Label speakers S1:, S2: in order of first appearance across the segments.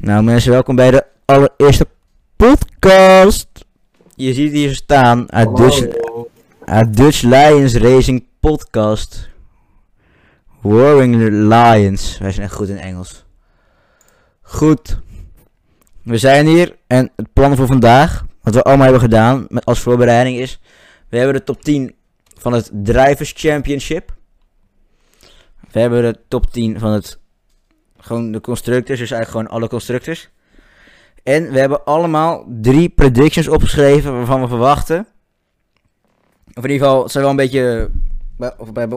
S1: Nou mensen, welkom bij de allereerste podcast. Je ziet hier staan, uit Dutch, uit Dutch Lions Racing Podcast. Roaring Lions. Wij zijn echt goed in Engels. Goed. We zijn hier en het plan voor vandaag, wat we allemaal hebben gedaan met als voorbereiding is... We hebben de top 10 van het Drivers Championship. We hebben de top 10 van het gewoon de constructors, dus eigenlijk gewoon alle constructors. En we hebben allemaal drie predictions opgeschreven waarvan we verwachten. Of in ieder geval, het zijn wel een beetje. Of bij,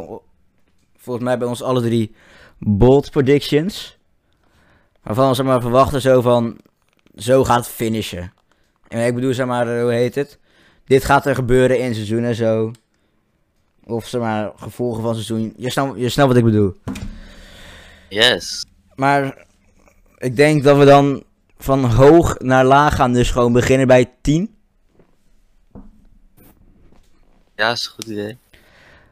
S1: volgens mij bij ons alle drie bold predictions. Waarvan we maar verwachten zo van. Zo gaat het finishen. En ik bedoel, zeg maar, hoe heet het? Dit gaat er gebeuren in seizoen en zo. Of zeg maar, gevolgen van seizoen. Je snapt, je snapt wat ik bedoel.
S2: Yes.
S1: Maar ik denk dat we dan van hoog naar laag gaan. Dus gewoon beginnen bij 10.
S2: Ja, is een goed idee.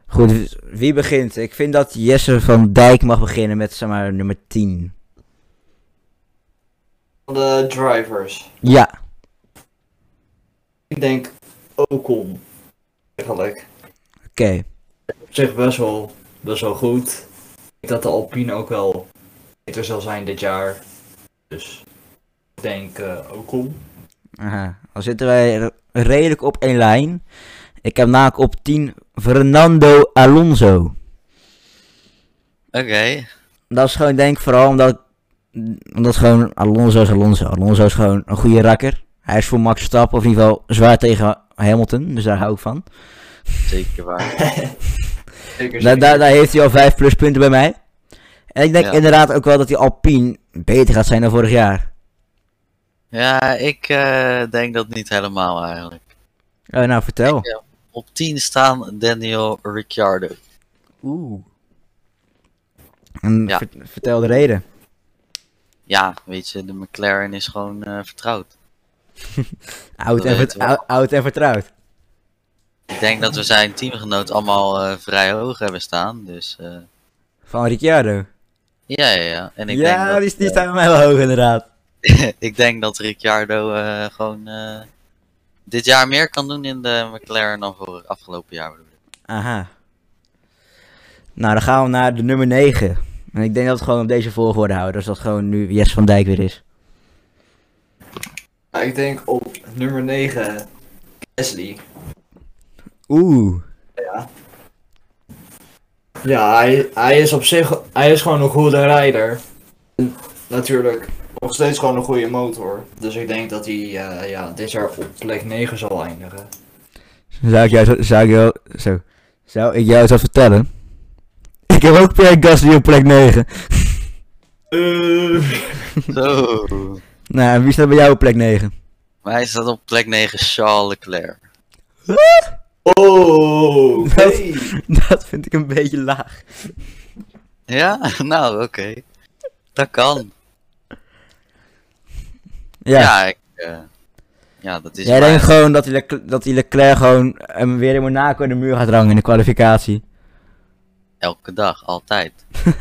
S1: Goed, wie begint? Ik vind dat Jesse van Dijk mag beginnen met zeg maar nummer 10.
S3: Van de drivers.
S1: Ja,
S3: Ik denk Ocon. Eigenlijk.
S1: oké.
S3: Op zich best wel, best wel goed. Ik denk dat de Alpine ook wel beter zal zijn dit jaar. Dus ik denk eh Ocon.
S1: Aha. Dan zitten wij redelijk op één lijn. Ik heb namelijk op 10 Fernando Alonso.
S2: Oké.
S1: Dat is gewoon denk ik vooral omdat, omdat gewoon Alonso is Alonso. Alonso is gewoon een goede rakker. Hij is voor Max Verstappen of in ieder geval zwaar tegen Hamilton. Dus daar hou ik van.
S2: Zeker waar.
S3: Zeker,
S1: Daar, daar, daar heeft hij al 5 pluspunten bij mij. En ik denk
S2: Ja.
S1: inderdaad ook wel dat die Alpine beter gaat zijn dan vorig jaar.
S2: ja, ik eh, denk dat niet helemaal eigenlijk.
S1: Oh, nou vertel.
S2: Ik, eh, op 10 staan Daniel Ricciardo.
S1: Oeh. En
S2: Ja.
S1: ver- vertel de reden.
S2: Ja, weet je, de McLaren is gewoon eh, vertrouwd.
S1: Oud en, vert- oud en vertrouwd.
S2: Ik denk dat we zijn teamgenoot allemaal eh, vrij hoog hebben staan. Dus eh,
S1: Van Ricciardo.
S2: Ja, ja, ja. En ik,
S1: ja,
S2: denk dat,
S1: die, die staan bij mij wel hoog inderdaad.
S2: ik denk dat Ricciardo eh, gewoon eh, dit jaar meer kan doen in de McLaren dan voor afgelopen jaar. bedoel ik.
S1: Aha. Nou, dan gaan we naar de nummer 9. En ik denk dat we het gewoon op deze volgorde houden. Dus dat gewoon nu Jess van Dijk weer is.
S3: Ik denk op nummer 9 Gasly.
S1: Oeh.
S3: Ja. Ja, hij, hij is op zich, hij is gewoon een goede rijder. En natuurlijk nog steeds gewoon een goede motor. Dus ik denk dat hij eh, ja, dit jaar op plek 9 zal eindigen.
S1: Zou ik jou, zo- zou ik jou, zo. Zou ik jou eens wat vertellen? Ik heb ook Pierre Gasly op plek 9.
S2: Zo.
S1: Nou, en wie staat bij jou op plek 9?
S2: Maar hij staat op plek 9 Charles Leclerc.
S3: Oh.
S1: Dat vind ik een beetje laag.
S2: Ja? Nou, oké. Dat kan.
S1: Ja.
S2: Ja, ik, eh, ja dat is
S1: Jij denkt gewoon dat die, Leclerc, dat die Leclerc gewoon hem weer in Monaco in de muur gaat rangen in de kwalificatie.
S2: Elke dag, altijd.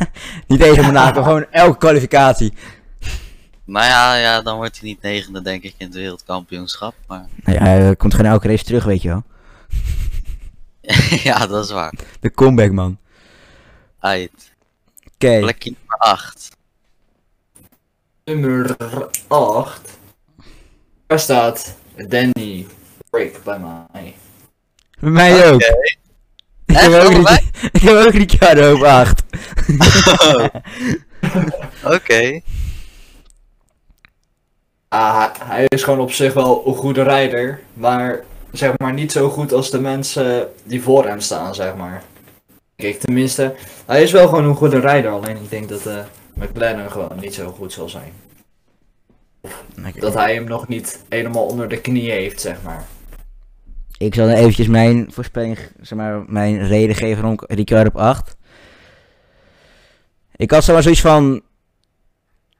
S1: Niet in Monaco, gewoon elke kwalificatie.
S2: Maar ja, ja, dan wordt hij niet negende, denk ik, in het wereldkampioenschap. Maar
S1: Nou ja, hij komt gewoon elke race terug, weet je wel.
S2: ja, dat is waar.
S1: De comeback, man.
S2: Uit.
S1: Oké.
S2: Plekje nummer 8.
S3: Nummer 8. Daar staat Danny Break bij mij.
S1: Bij mij ook. Ik heb, ook? Ric- ik heb ook Ricciardo op 8.
S2: Oké.
S3: Ah, hij- hij is gewoon op zich wel een goede rijder. Maar zeg maar niet zo goed als de mensen die voor hem staan, zeg maar. Kijk, tenminste, hij is wel gewoon een goede rijder. Alleen ik denk dat de McLaren gewoon niet zo goed zal zijn. Dat hij hem nog niet helemaal onder de knie heeft, zeg maar.
S1: Ik zal dan eventjes mijn voorspelling, zeg maar, mijn reden geven rond Ricciardo op 8. Ik had zomaar zoiets van,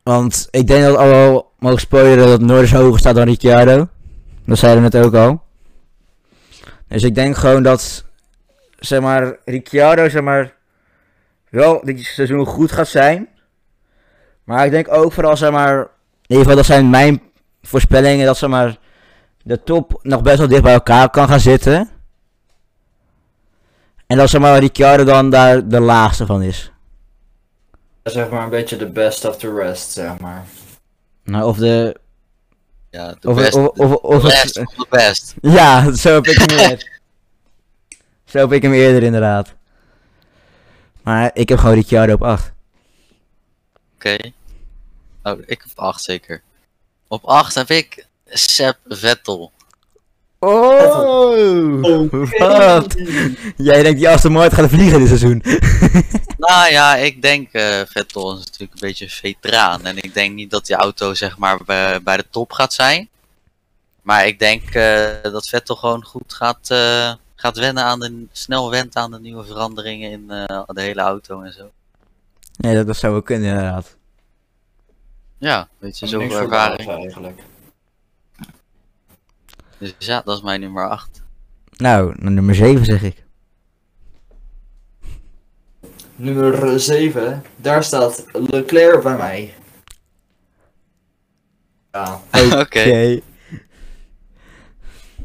S1: want ik denk dat al wel mogen spoileren dat Norris hoger staat dan Ricciardo. Dat zeiden we net ook al. Dus ik denk gewoon dat, zeg maar, Ricciardo, zeg maar, wel dit seizoen goed gaat zijn. Maar ik denk ook vooral, zeg maar, ieder geval, dat zijn mijn voorspellingen dat zeg maar de top nog best wel dicht bij elkaar kan gaan zitten. En dat zeg maar Ricciardo dan daar de laagste van is.
S3: Zeg maar een beetje de best of the rest, zeg maar.
S1: Nou, of de.
S2: Ja, de
S1: Of,
S2: best,
S1: of, of, of,
S2: de best of the best.
S1: Ja, zo heb ik hem eerder. zo heb ik hem eerder inderdaad. Maar ik heb gewoon Ricciardo op 8.
S2: Oké. Oh, ik heb 8 zeker. Op 8 heb ik Seb Vettel.
S1: Oh! Wat? Jij denkt die Aston Martin gaat vliegen dit seizoen.
S2: Nou ja, ik denk eh, Vettel is natuurlijk een beetje een veteraan. En ik denk niet dat die auto zeg maar bij, bij de top gaat zijn. Maar ik denk eh, dat Vettel gewoon goed gaat, eh, gaat wennen aan de, snel went aan de nieuwe veranderingen in eh, de hele auto en zo.
S1: Nee, dat, dat zou wel kunnen inderdaad.
S2: Ja, weet je,
S3: voor
S2: ervaring.
S3: Eigenlijk.
S2: Dus ja, dat is mijn nummer 8.
S1: Nou, nummer 7 zeg ik.
S3: Nummer 7, daar staat Leclerc bij mij. Ja,
S2: Oké.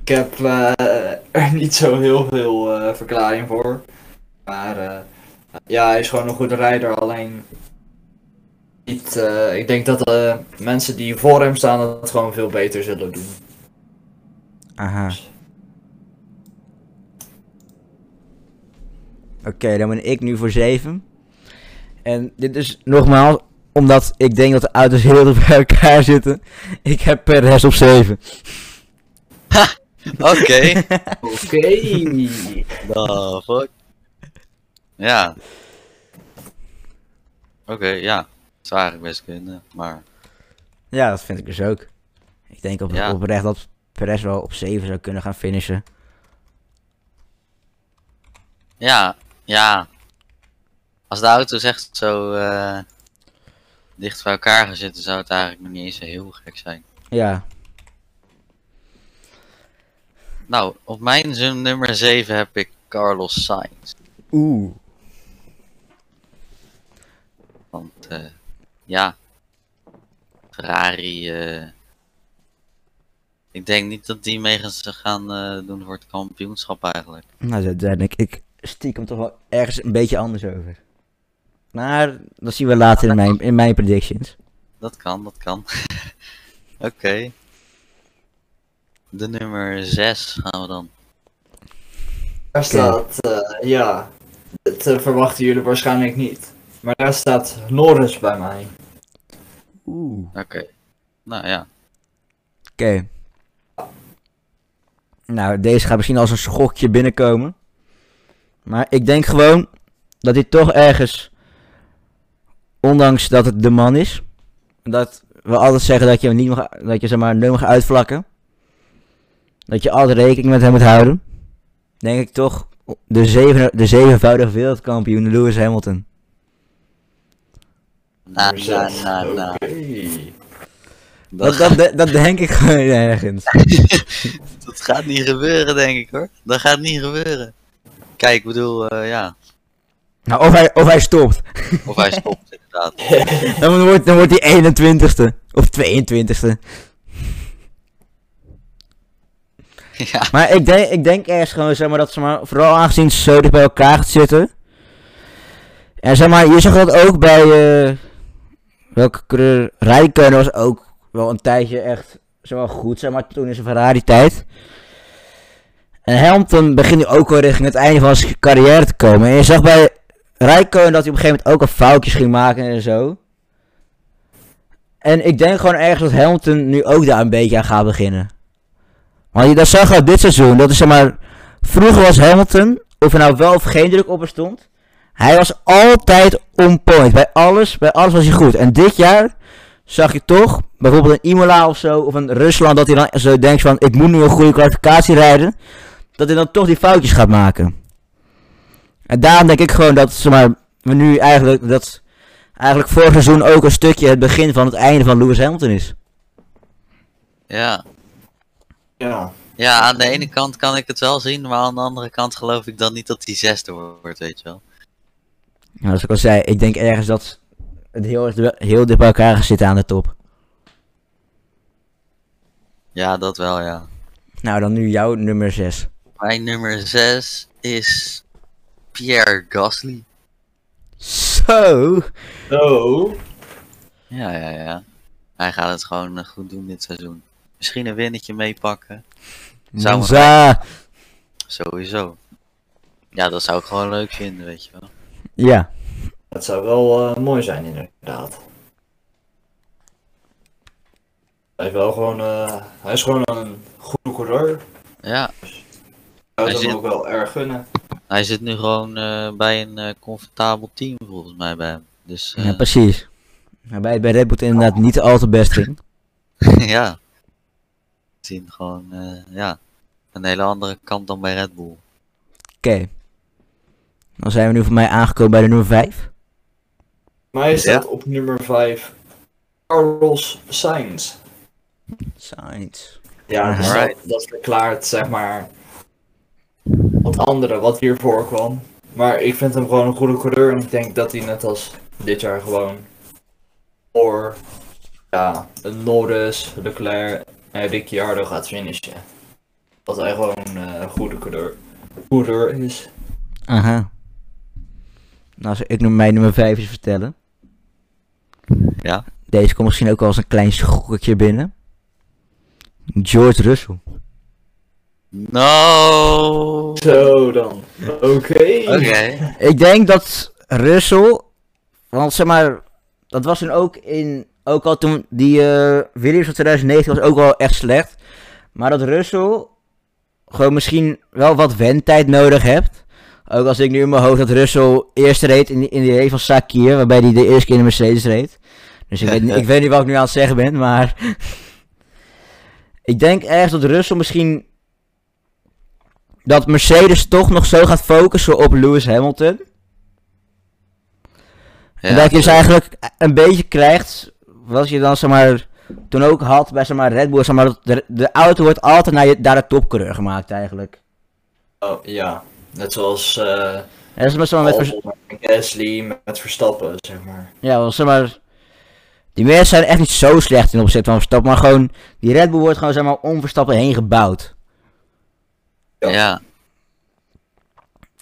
S3: ik heb eh, er niet zo heel veel eh, verklaring voor. Maar eh, ja, hij is gewoon een goede rijder. Alleen, niet, eh, ik denk dat de mensen die voor hem staan het gewoon veel beter zullen doen.
S1: Aha. Oké, dan ben ik nu voor 7. En dit is nogmaals omdat ik denk dat de auto's heel dicht bij elkaar zitten. Ik heb Perez op 7.
S2: Oké.
S3: Oké.
S2: The fuck? Ja. Oké, ja. Dat zou eigenlijk best kunnen, maar...
S1: ja, dat vind ik dus ook. Ik denk op,
S2: Ja.
S1: oprecht dat Perez wel op 7 zou kunnen gaan finishen.
S2: Ja, ja. Als de auto's echt zo eh, dicht bij elkaar gaan zitten, zou het eigenlijk nog niet eens heel gek zijn.
S1: Ja,
S2: Nou, op mijn nummer 7 heb ik Carlos Sainz.
S1: oeh.
S2: Want eh, ja, Ferrari. eh, ik denk niet dat die mee gaan ze gaan eh, doen voor het kampioenschap eigenlijk.
S1: Nou, daar denk ik stiekem toch wel ergens een beetje anders over. Maar dat zien we later in mijn, in mijn predictions.
S2: Dat kan, dat kan. Oké. De nummer 6 gaan we dan.
S3: Daar staat, eh, ja, dat eh, verwachten jullie waarschijnlijk niet. Maar daar staat Norris bij mij.
S1: Oeh.
S2: Oké. Nou ja.
S1: Oké. Nou, deze gaat misschien als een schokje binnenkomen. Maar ik denk gewoon dat hij toch ergens, ondanks dat het de man is, dat we altijd zeggen dat je hem niet mag, dat je zeg maar nooit mag uitvlakken. Dat je altijd rekening met hem moet houden. Denk ik toch de, zeven, de zevenvoudige wereldkampioen Lewis Hamilton.
S2: Na,
S3: Nummer
S2: na, na.
S3: Oké.
S1: Dat, dat, dat, dat denk ik gewoon ergens.
S2: Dat gaat niet gebeuren, denk ik hoor. Dat gaat niet gebeuren. Kijk, ik bedoel, eh, ja.
S1: Nou, of hij, of hij stopt.
S2: Of hij stopt, inderdaad.
S1: Dan wordt, dan wordt hij 21ste. Of 22ste.
S2: ja.
S1: Maar ik denk, ik denk ergens gewoon, zeg maar, dat ze maar, vooral aangezien het zo dicht bij elkaar gaat zitten. En zeg maar, je zag dat ook bij, eh welke coureur, Rijkonen was ook wel een tijdje echt, maar, goed, zeg maar, toen in zijn Ferrari tijd. En Hamilton begint nu ook wel richting het einde van zijn carrière te komen. En je zag bij Rijkonen dat hij op een gegeven moment ook al foutjes ging maken en zo. En ik denk gewoon ergens dat Hamilton nu ook daar een beetje aan gaat beginnen. Want je dat zag al dit seizoen, dat is zeg maar, vroeger was Hamilton, of er nou wel of geen druk op er stond, hij was altijd on point, bij alles, bij alles was hij goed. En dit jaar zag je toch, bijvoorbeeld een Imola of zo, of een Rusland, dat hij dan zo denkt van, ik moet nu een goede kwalificatie rijden, dat hij dan toch die foutjes gaat maken. En daarom denk ik gewoon dat, zeg maar, we nu eigenlijk, dat eigenlijk vorig seizoen ook een stukje het begin van het einde van Lewis Hamilton is.
S2: ja.
S3: Ja.
S2: Ja, aan de ene kant kan ik het wel zien, maar aan de andere kant geloof ik dan niet dat hij zesde wordt, weet je wel.
S1: Ja, zoals ik al zei, ik denk ergens dat het heel, heel dicht bij elkaar zitten aan de top.
S2: Ja, dat wel, ja.
S1: Nou, dan nu jouw nummer 6.
S2: Mijn nummer 6 is Pierre Gasly.
S1: Zo.
S3: Oh.
S2: Ja, ja, ja. Hij gaat het gewoon eh, goed doen dit seizoen. Misschien een winnetje meepakken. Zou
S1: Monza.
S2: Sowieso. Ja, dat zou ik gewoon leuk vinden, weet je wel.
S1: Ja.
S3: Dat zou wel eh, mooi zijn, inderdaad. Hij is wel gewoon, eh, hij is gewoon een goede coureur.
S2: Ja,
S3: Ik zou
S2: Hij
S3: het hem
S2: zit-
S3: ook wel erg gunnen.
S2: hij zit nu gewoon eh, bij een eh, comfortabel team volgens mij bij hem. Dus
S1: ja, precies. Waarbij het bij Red Bull inderdaad niet al te best ging.
S2: ja. We zien gewoon, eh, ja, een hele andere kant dan bij Red Bull.
S1: Oké. Dan zijn we nu voor mij aangekomen bij de nummer 5.
S3: Mij staat op nummer 5 Carlos Sainz.
S1: Science.
S3: Ja, dus dat, dat verklaart zeg maar wat andere wat hier voorkwam. Maar ik vind hem gewoon een goede coureur en ik denk dat hij net als dit jaar gewoon voor ja, Norris, Leclerc en Ricciardo gaat finishen. Dat hij gewoon eh, een goede coureur, coureur is.
S1: Aha. Nou, zal ik nu mijn nummer 5 eens vertellen.
S2: Ja.
S1: Deze komt misschien ook wel als een klein schokkertje binnen. George Russell.
S2: No!
S3: Zo dan. Oké.
S2: Oké.
S1: Ik denk dat Russell, want zeg maar, dat was toen ook in, ook al toen die eh Williams van 2019 was ook wel echt slecht. Maar dat Russell gewoon misschien wel wat wendtijd nodig hebt. Ook als ik nu in mijn hoofd dat Russell eerst reed in die, in die race van Sakir, waarbij hij de eerste keer in de Mercedes reed. Dus ik weet, niet- ik weet niet wat ik nu aan het zeggen ben, maar... ik denk ergens dat Russell misschien... Dat Mercedes toch nog zo gaat focussen op Lewis Hamilton.
S2: Ja,
S1: en dat je dus eigenlijk een beetje krijgt, wat je dan zeg maar toen ook had bij zeg maar Red Bull, zeg maar, de, de auto wordt altijd naar, je, naar de topcoureur gemaakt eigenlijk.
S3: Oh, ja, net zoals eh
S1: En dat is met, vers-
S3: Albon Gasly met Verstappen, zeg maar.
S1: ja, zeg maar, die mensen zijn echt niet zo slecht in opzet van Verstappen, maar gewoon, die Red Bull wordt gewoon zeg maar om Verstappen heen gebouwd.
S3: Ja.
S2: ja.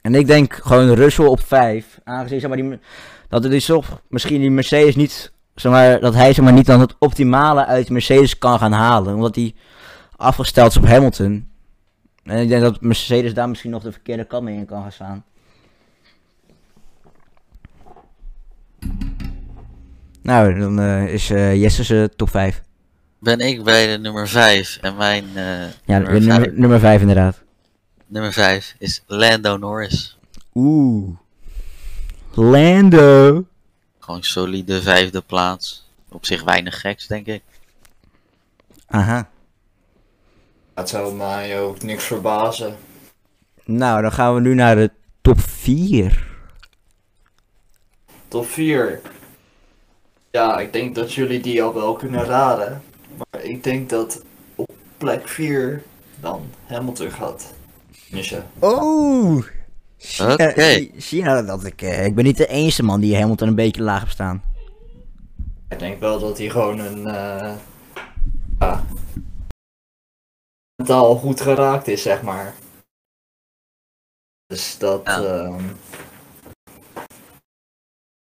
S1: En ik denk gewoon Russell op 5, aangezien zeg maar die, dat het dus toch misschien die Mercedes niet, zeg maar, dat hij zeg maar niet dan het optimale uit de Mercedes kan gaan halen, omdat hij afgesteld is op Hamilton. En ik denk dat Mercedes daar misschien nog de verkeerde kant mee in kan gaan staan. Nou, dan eh, is eh Jesse's top 5.
S2: Ben ik bij de nummer 5 en mijn eh,
S1: Ja,
S2: nummer,
S1: nummer,
S2: vijf,
S1: nummer 5 inderdaad.
S2: nummer 5 is Lando Norris.
S1: Oeh. Lando.
S2: Gewoon solide vijfde plaats. Op zich weinig geks, denk ik.
S1: Aha.
S3: Het zou mij ook niks verbazen.
S1: Nou, dan gaan we nu naar de top 4.
S3: Top 4. Ja, ik denk dat jullie die al wel kunnen raden. Maar ik denk dat op plek 4 dan Hamilton gaat finishen.
S1: Oh!
S2: Oké.
S1: Zie je nou dat ik... eh, ik ben niet de enige man die Hamilton een beetje laag heb staan.
S3: Ik denk wel dat hij gewoon een... eh ja, mentaal goed geraakt is, zeg maar. Dus dat...
S2: Ja.
S3: ehm,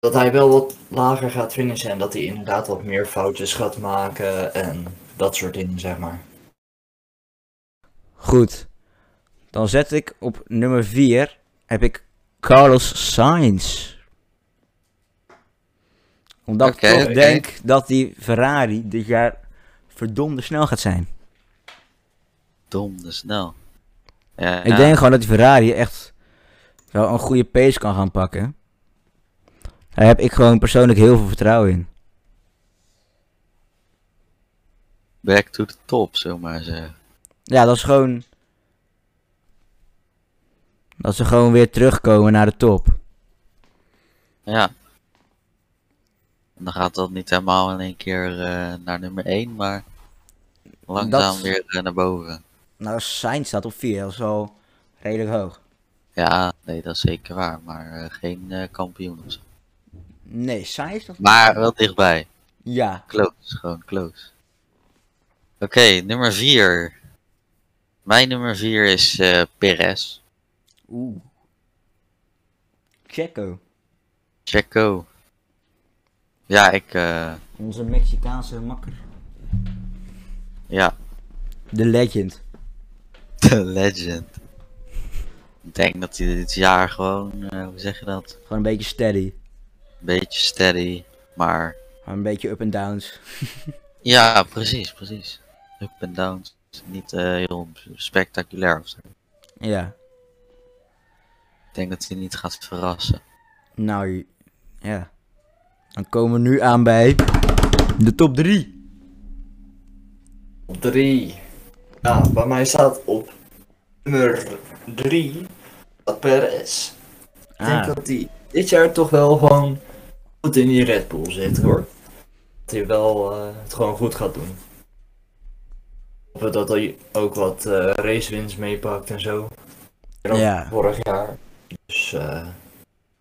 S3: dat hij wel wat lager gaat finishen en dat hij inderdaad wat meer foutjes gaat maken en dat soort dingen, zeg maar.
S1: Goed. Dan zet ik op nummer 4 heb ik Carlos Sainz. Omdat ik toch denk dat die Ferrari dit jaar verdomde snel gaat zijn.
S2: Dom, de snel. Ja,
S1: Ik denk gewoon dat die Ferrari echt wel een goede pace kan gaan pakken. Daar heb ik gewoon persoonlijk heel veel vertrouwen in.
S2: back to the top, zullen we maar zeggen.
S1: Ja, dat is gewoon. Dat ze gewoon weer terugkomen naar de top.
S2: Ja. Dan gaat dat niet helemaal in één keer eh, naar nummer 1, maar langzaam
S1: Dat-
S2: weer eh, naar boven.
S1: Nou, Sainz staat op 4, dat is al redelijk hoog.
S2: Ja, nee, dat is zeker waar, maar eh, geen kampioen of zo.
S1: Nee, Sainz nog
S2: Maar wel dichtbij.
S1: Ja.
S2: Close, gewoon close. Oké, nummer 4. Mijn nummer 4 is eh Perez.
S1: Oeh. Checo.
S2: Checo. Ja, ik, eh,
S1: Onze Mexicaanse makker.
S2: ja,
S1: De legend.
S2: de legend. Ik denk dat hij dit jaar gewoon, eh, hoe zeg je dat?
S1: Gewoon een beetje steady.
S2: Beetje steady, maar
S1: een beetje up en downs.
S2: ja, precies, precies. Up en downs. Niet eh, heel spectaculair of zo.
S1: Ja.
S2: Ik denk dat hij niet gaat verrassen.
S1: Nou, ja. Dan komen we nu aan bij de top 3.
S3: Op 3. Ja, bij mij staat op nummer 3 Perez. Ik denk
S1: Ah,
S3: dat hij dit jaar toch wel gewoon goed in die Red Bull zit hoor. Dat hij wel eh, het gewoon goed gaat doen. Of dat hij ook wat eh racewins meepakt en zo. En
S1: Ja.
S3: Vorig jaar. Dus eh,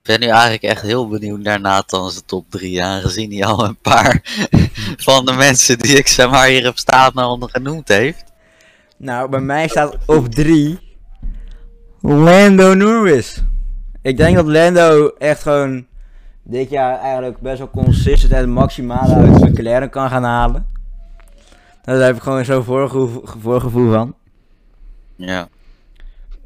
S2: Ik ben nu eigenlijk echt heel benieuwd naar Nathan's top 3, aangezien hij al een paar van de mensen die ik zeg maar hier heb staan al genoemd heeft.
S1: nou, bij mij staat op 3 Lando Norris. Ik denk dat Lando echt gewoon dit jaar eigenlijk best wel consistent en het maximale uit McLaren kan gaan halen. Daar heb ik gewoon zo'n voorgevoel, voorgevoel van.
S2: Ja,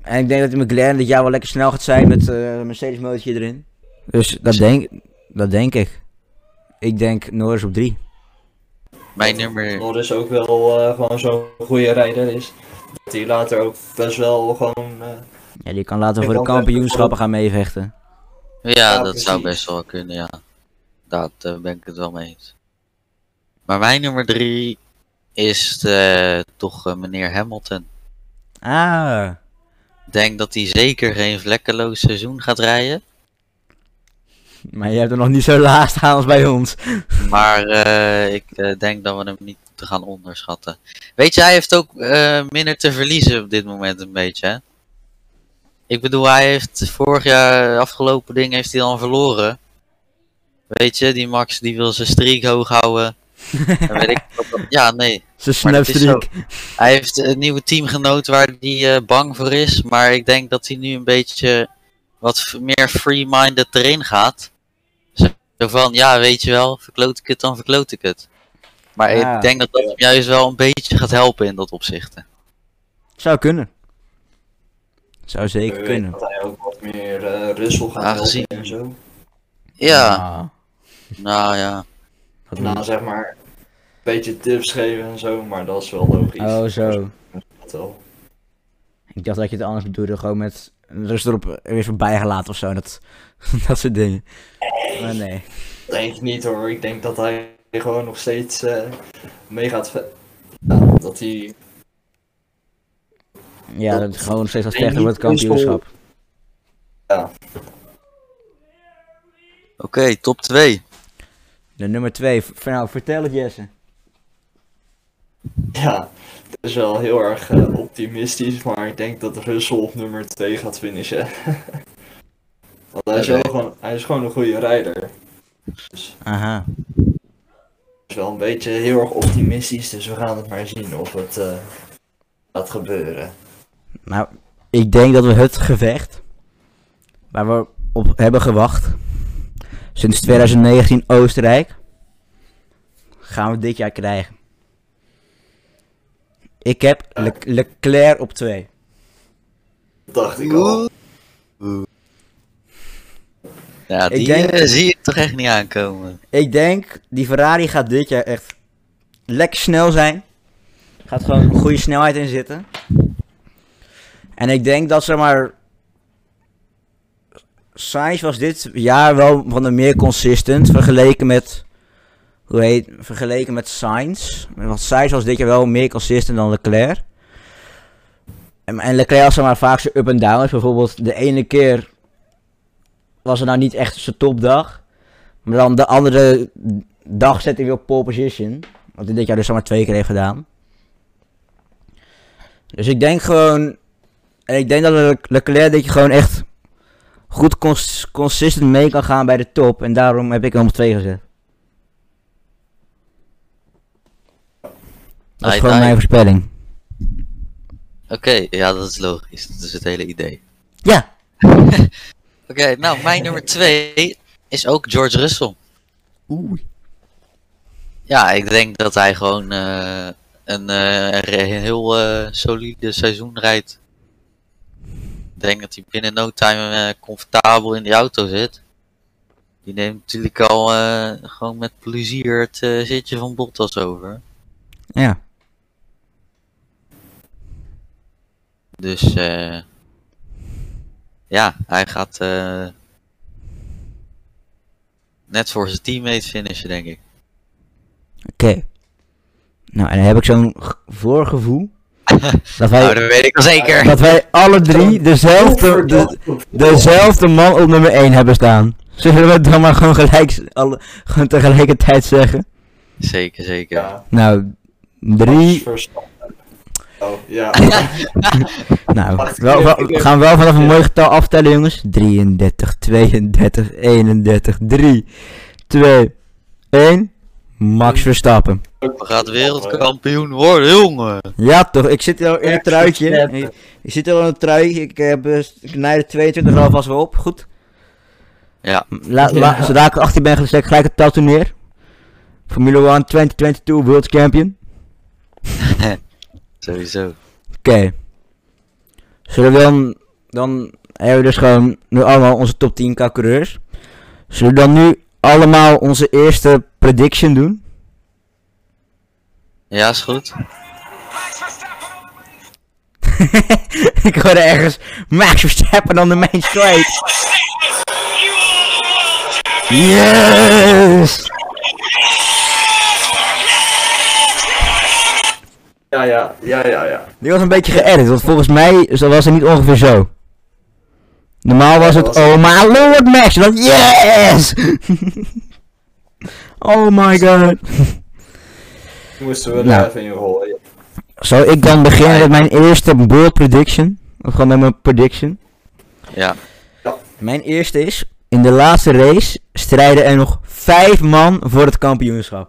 S1: En ik denk dat die McLaren dit jaar wel lekker snel gaat zijn met eh, een Mercedes motortje erin. Dus dat denk, dat denk ik. Ik denk Norris op 3.
S2: mijn nummer,
S3: Norris ook wel eh, gewoon zo'n goede rijder is. Dat hij later ook best wel gewoon. eh,
S1: Ja, die kan later voor de kampioenschappen gaan meevechten.
S2: Ja,
S3: Ja,
S2: dat zou best wel kunnen, ja. Daar eh, ben ik het wel mee eens. Maar mijn nummer 3 is eh, toch eh, meneer Hamilton.
S1: Ah,
S2: Ik denk dat hij zeker geen vlekkeloos seizoen gaat rijden.
S1: maar je hebt er nog niet zo laag staan als bij ons.
S2: Maar eh, ik eh, denk dat we hem niet moeten gaan onderschatten. Weet je, hij heeft ook eh, minder te verliezen op dit moment een beetje. Hè? Ik bedoel, hij heeft vorig jaar, afgelopen ding heeft hij dan verloren. Weet je, die Max die wil zijn streak hoog houden. En weet ik ja, nee.
S1: Snufstreak.
S2: Hij heeft een nieuwe teamgenoot waar hij eh, bang voor is. Maar ik denk dat hij nu een beetje wat meer free-minded erin gaat. Zo van, ja, weet je wel, verkloot ik het, dan verkloot ik het. Maar
S1: Ja.
S2: ik denk dat dat hem juist wel een beetje gaat helpen in dat opzicht.
S1: Zou kunnen. Zou zeker
S3: we
S1: kunnen.
S3: weten dat hij ook wat meer eh Russell gaat
S2: Aangezien-
S3: en zo.
S2: Ja,
S1: Ah,
S2: nou ja.
S1: wat
S3: Nou, zeg maar. Een beetje tips geven en zo, maar dat is wel logisch.
S1: Oh, zo.
S3: Dat wel.
S1: Ik dacht dat je het anders bedoelde, gewoon met rust erop weer voorbij gelaten of zo. Dat, dat soort dingen. Maar nee.
S3: Denk ik niet hoor. Ik denk dat hij gewoon nog steeds eh, mee gaat. Ja, dat hij.
S1: Ja, dat het gewoon steeds wat
S3: Nee,
S1: vechten voor het kampioenschap.
S3: Ja,
S2: Oké, top 2.
S1: De nummer 2. Nou, vertel het Jesse.
S3: ja, het is wel heel erg eh, optimistisch, maar ik denk dat Russell op nummer 2 gaat finishen. Want hij is, wel gewoon, hij is gewoon een goede rijder. Dus
S1: Aha.
S3: het is wel een beetje heel erg optimistisch, dus we gaan het maar zien of het eh, gaat gebeuren.
S1: Nou, ik denk dat we het gevecht waar we op hebben gewacht sinds 2019 Oostenrijk gaan we dit jaar krijgen. Ik heb Le- Leclerc op 2.
S3: Dat dacht ik al.
S2: Ja,
S1: Ik
S2: die
S1: denk-
S2: eh, zie ik toch echt niet aankomen.
S1: Ik denk die Ferrari gaat dit jaar echt lekker snel zijn. Gaat gewoon een goede snelheid in zitten. En ik denk dat zeg maar. Sainz was dit jaar wel van de meer consistent vergeleken met. Hoe heet. Vergeleken met Sainz. Want Sainz was dit jaar wel meer consistent dan Leclerc. En, Leclerc was zeg maar vaak zijn up en downs. Bijvoorbeeld de ene keer was het nou niet echt zijn topdag. Maar dan de andere dag zet hij weer op pole position. Wat hij dit jaar dus maar twee keer heeft gedaan. Dus ik denk gewoon... En ik denk dat Le- Leclerc dit jaar gewoon echt goed cons- consistent mee kan gaan bij de top. En daarom heb ik hem op twee gezet. Dat is gewoon mijn voorspelling.
S2: Oké, ja, dat is logisch. Dat is het hele idee.
S1: Ja.
S2: Oké, nou, mijn nummer 2 is ook George Russell.
S1: Oeh.
S2: Ja, ik denk dat hij gewoon eh, een, eh, een heel eh, solide seizoen rijdt. Ik denk dat hij binnen no time eh, comfortabel in die auto zit. Die neemt natuurlijk al eh, gewoon met plezier het eh, zitje van Bottas over.
S1: Ja.
S2: Dus eh ja, hij gaat eh, net voor zijn teammate finishen, denk ik.
S1: Oké. Nou, en dan heb ik zo'n voorgevoel. dat,
S2: Nou,
S1: wij,
S2: dat weet ik wel zeker.
S1: dat wij alle drie dezelfde, de, dezelfde man op nummer 1 hebben staan. Zullen we het dan maar gewoon gelijk, alle, gewoon tegelijkertijd zeggen?
S2: Zeker, zeker.
S3: Ja,
S1: Nou, drie.
S3: Oh, ja.
S1: Nou,
S3: Wacht,
S1: wel, wel- we gaan wel vanaf een mooi getal aftellen, jongens. 33, 32, 31, 3, 2, 1. Max Verstappen.
S2: We gaan wereldkampioen worden, jongen.
S1: Ja, toch? Ik zit al in het truitje. Ik, ik zit al in het truitje. Ik heb eh, ik de 22 al vast wel op. Goed.
S2: Ja,
S1: La, la-
S3: Ja.
S1: zodra ik 18 ben, zet ik gelijk het tattoo neer. Formule 1 2022 World Champion.
S2: sowieso.
S1: Oké. Zullen we dan... Dan hebben we dus gewoon nu allemaal onze top 10 coureurs. Zullen we dan nu allemaal onze eerste prediction doen?
S2: Ja, is goed.
S1: ik hoorde ergens Max Verstappen on the main straight. Yes!
S3: Ja, ja, ja, ja, ja.
S1: Die was een beetje geëdit, want volgens mij was het niet ongeveer zo. Normaal was het,
S3: dat
S1: oh my lord Max, dan yes! oh my god.
S3: Moesten we er
S1: Nou.
S3: even in rollen.
S1: Zou ik dan beginnen met mijn eerste bold prediction? Of gewoon met mijn prediction?
S2: Ja.
S1: Mijn eerste is, in de laatste race strijden er nog vijf man voor het kampioenschap.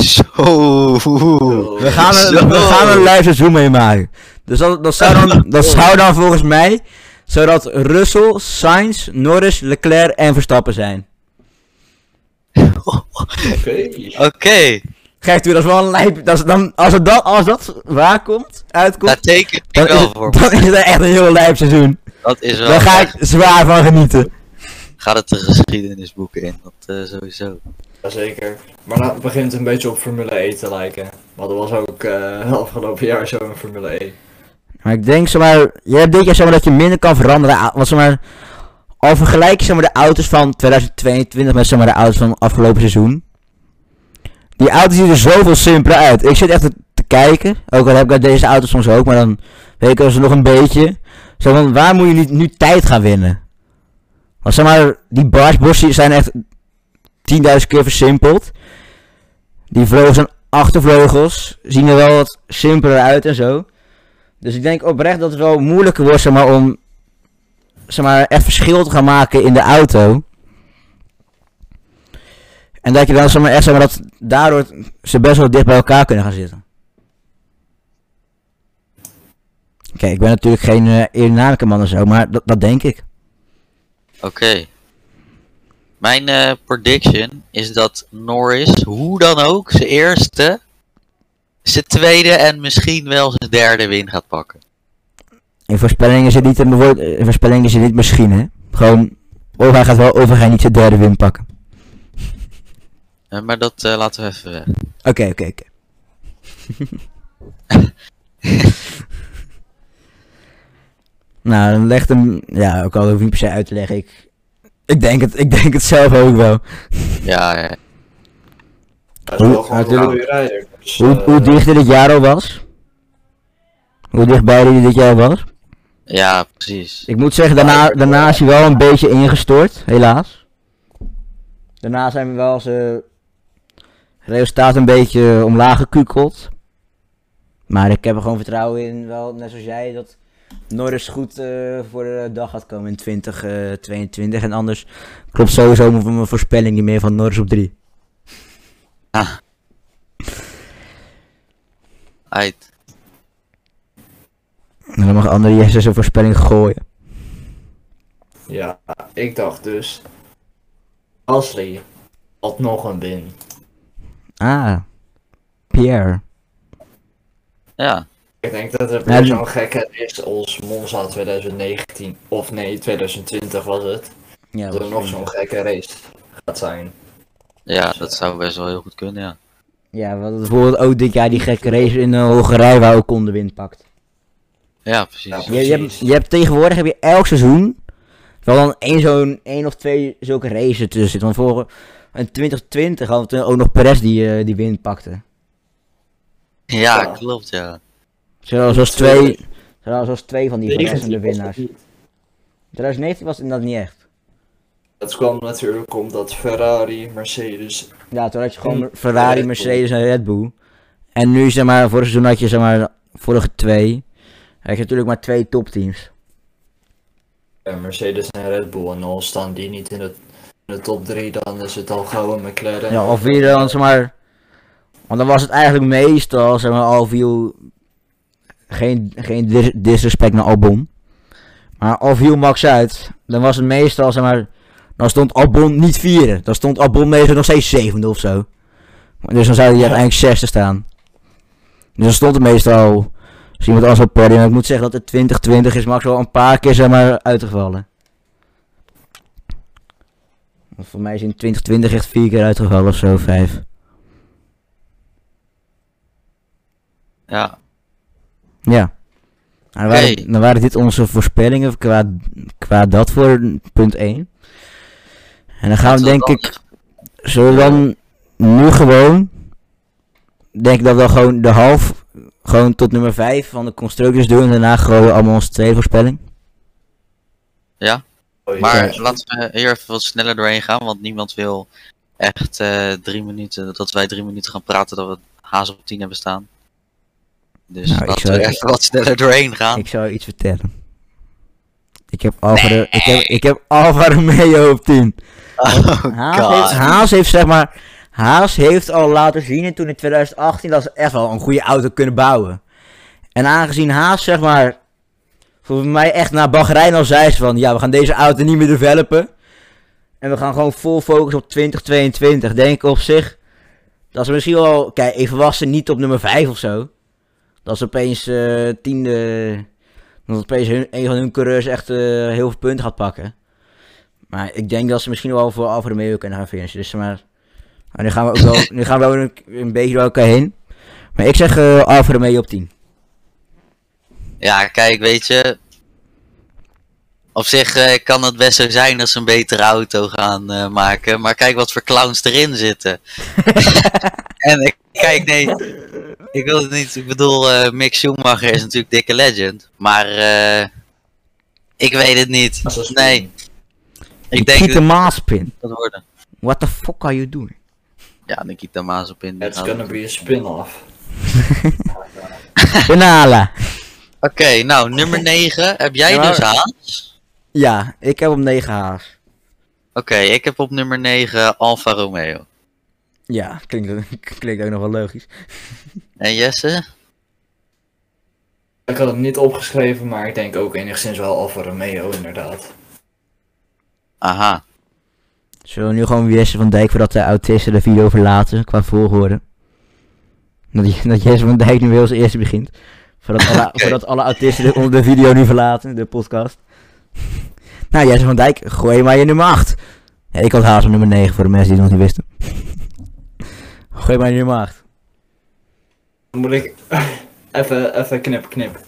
S2: Zo.
S1: We gaan er,
S2: Zo.
S1: we gaan er een live seizoen mee maken. Dus dat, dat, zou dan, dat zou dan volgens mij, zodat Russell, Sainz, Norris, Leclerc en Verstappen zijn.
S3: Oké.
S2: Oké,
S1: Kijk toe, dat is wel een lijp. Dat is dan, als, het dan, als dat waar komt, uitkomt,
S2: daar teken ik
S1: dan is,
S2: wel
S1: het,
S2: voor.
S1: dan is het echt een heel lijp seizoen.
S2: Dat is wel.
S1: Daar ga ik zwaar van genieten.
S2: Gaat het de geschiedenisboeken in? Dat eh, sowieso.
S3: Jazeker. Maar nou begint het een beetje op Formule E te lijken. Maar dat was ook eh afgelopen jaar zo in Formule E.
S1: Maar ik denk, zeg maar, je hebt dit jaar zeg maar dat je minder kan veranderen. Want zeg maar, al vergelijk je zeg maar de auto's van 2022 met zeg maar de auto's van afgelopen seizoen. Die auto's zien er zoveel simpeler uit. Ik zit echt te, kijken, ook al heb ik deze auto's soms ook, maar dan weet ik als nog een beetje. Zo waar moet je nu, nu tijd gaan winnen? Want zeg maar, die barsbossen zijn echt 10.000 keer versimpeld. Die vleugels en achtervleugels zien er wel wat simpeler uit en zo. Dus ik denk oprecht dat het wel moeilijker wordt zeg maar, om zeg maar, echt verschil te gaan maken in de auto. En dat je dan zeg echt zeg dat daardoor ze best wel dicht bij elkaar kunnen gaan zitten. Kijk, ik ben natuurlijk geen uh, aerodynamica man en zo, maar dat, dat denk ik.
S2: Oké. Mijn eh, prediction is dat Norris, hoe dan ook, zijn eerste, zijn tweede en misschien wel zijn derde win gaat pakken.
S1: In voorspellingen zit niet, in bewoord- in voorspellingen zit niet misschien, hè. Gewoon, of hij gaat wel, of hij gaat niet zijn derde win pakken.
S2: Eh, maar dat eh, laten we even weg.
S1: Oké, oké, oké. nou, dan legt hem... Ja, ook al hoef ik niet per se uit te leggen. Ik, ik, denk, het, ik denk het zelf ook wel.
S2: Ja, ja.
S1: Hoe- natuurlijk-.
S3: Dus,
S1: Hoe,
S3: eh,
S1: hoe dicht hij dit jaar al was? Hoe dichtbij hij dit jaar was?
S2: Ja, precies.
S1: Ik moet zeggen, daarna, daarna is hij wel een beetje ingestort, helaas. Daarna zijn we wel zijn resultaat een beetje omlaag gekukeld. Maar ik heb er gewoon vertrouwen in, wel net zoals jij, dat Norris goed eh, voor de dag gaat komen in 2022. en anders klopt sowieso mijn voorspelling niet meer van Norris op 3.
S2: Ah. Uit.
S1: En dan mag andere Jesse zijn voorspelling gooien.
S3: Ja, ik dacht dus. Gasly had nog een win.
S1: Ah. Pierre.
S2: Ja.
S3: Ik denk dat het
S1: die-
S3: zo'n gekke is als Monza 2019. Of nee, 2020 was het.
S1: Ja,
S3: Dat er nog zo'n gekke race gaat zijn.
S2: Ja, dat zou best wel heel goed kunnen, ja.
S1: Ja, hadden bijvoorbeeld ook dit jaar die gekke race in Hongarije waar Ocon de pakt.
S2: Ja, precies.
S3: Ja.
S1: Je, je, hebt,
S3: Precies.
S1: je hebt tegenwoordig heb je elk seizoen wel dan één zo'n één of twee zulke races tussen zitten. Want voor in 2020 hadden we ook nog Perez die, eh, die win pakte.
S2: Ja,
S3: Ja.
S2: klopt, ja.
S1: Zoals, zoals twee, zoals twee van die verrassende
S3: 19 was
S1: winnaars.
S3: het niet.
S1: 2019 was het inderdaad niet echt.
S3: Dat kwam natuurlijk omdat Ferrari, Mercedes.
S1: Ja, toen had je gewoon Ferrari. Mercedes en Red Bull. En nu zeg maar, vorig seizoen had je zeg maar, vorige twee. Had je natuurlijk maar twee topteams.
S3: eh, Mercedes en Red Bull. En al staan die niet in de, in de top 3, dan is het al gauw een McLaren.
S1: Ja, of wie dan zeg maar. Want dan was het eigenlijk meestal zeg maar Alviel. Geen, geen dis- disrespect naar Albon. Maar Alviel Max uit. Dan was het meestal zeg maar. Dan stond Albon niet vierde. Dan stond Albon meestal nog steeds zevende of zo. Dus dan zou hij
S3: Ja.
S1: uiteindelijk zesde staan. Dus dan stond het meestal. Als iemand anders op podium. Ik moet zeggen dat het 2020 is Max wel een paar keer zeg maar uitgevallen. Want voor mij is in 2020 echt vier keer uitgevallen of zo, vijf.
S2: Ja,
S1: Ja. Dan, waren, dan waren dit onze voorspellingen qua, qua dat voor punt 1. En dan gaan we denk
S2: dan
S1: ik, zullen we dan nu gewoon, denk ik dat we dan gewoon de half, gewoon tot nummer 5 van de constructors doen en daarna gewoon allemaal onze tweede voorspelling.
S2: Ja,
S3: Oh,
S2: maar
S3: ja.
S2: laten we hier even wat sneller doorheen gaan, want niemand wil echt eh, drie minuten, dat wij drie minuten gaan praten dat we haas op 10 hebben staan. Dus
S1: Nou, ik
S2: laten
S1: zou-
S2: we even wat sneller doorheen gaan.
S1: Ik zou iets vertellen. Ik heb Alfa, ik heb, ik heb Alfa Romeo op 10.
S2: Oh
S1: Haas heeft, Haas heeft zeg maar. Haas heeft al laten zien en toen in 2018 dat ze echt wel een goede auto kunnen bouwen. En aangezien Haas zeg maar. Voor mij echt naar Bahrein al zei ze van ja, we gaan deze auto niet meer developen. En we gaan gewoon vol focus op 2022. Denk ik op zich. Dat ze misschien wel. Kijk, even was ze niet op nummer 5 of zo. Dat ze opeens eh tiende. Dat opeens een van hun coureurs echt eh, heel veel punten gaat pakken. Maar ik denk dat ze misschien wel voor Alfa Romeo kunnen gaan finishen. Dus maar. Maar nu gaan we ook wel, nu gaan we wel een, een beetje door elkaar heen. Maar ik zeg eh Alfa Romeo op 10.
S2: Ja, kijk, weet je. Op zich eh, kan het best zo zijn dat ze een betere auto gaan eh, maken. Maar kijk wat voor clowns erin zitten. en ik, kijk, nee. Ik wil het niet. Ik bedoel, eh Mick Schumacher is natuurlijk dikke legend. Maar eh, ik weet het niet.
S3: Dat
S2: Nee, ik denk dat
S1: Maaspin.
S2: het worden.
S1: What the fuck are you doing?
S2: Ja, Nikita Mazepin.
S3: It's gonna be a spin-off.
S1: Banala.
S2: Oké, nou, nummer 9. Heb jij
S1: Ja,
S2: dus Haas?
S1: Ja, ik heb op 9 Haas.
S2: Oké, ik heb op nummer 9 Alfa Romeo.
S1: Ja, klinkt, klinkt ook nog wel logisch.
S2: En Jesse?
S3: Ik had het niet opgeschreven, maar ik denk ook enigszins wel Alfa Romeo inderdaad.
S2: Aha.
S1: Zullen we nu gewoon Jesse van Dijk voordat de autisten de video verlaten qua volgorde? Dat, je- dat Jesse van Dijk nu weer als eerste begint. Voordat alle, voordat alle autisten de, de video nu verlaten, de podcast. nou, Jesse van Dijk, gooi maar je nummer 8. Ja, ik had haast op nummer 9 voor de mensen die het nog niet wisten. gooi maar je nummer 8.
S3: Dan moet ik even, even knip, knip.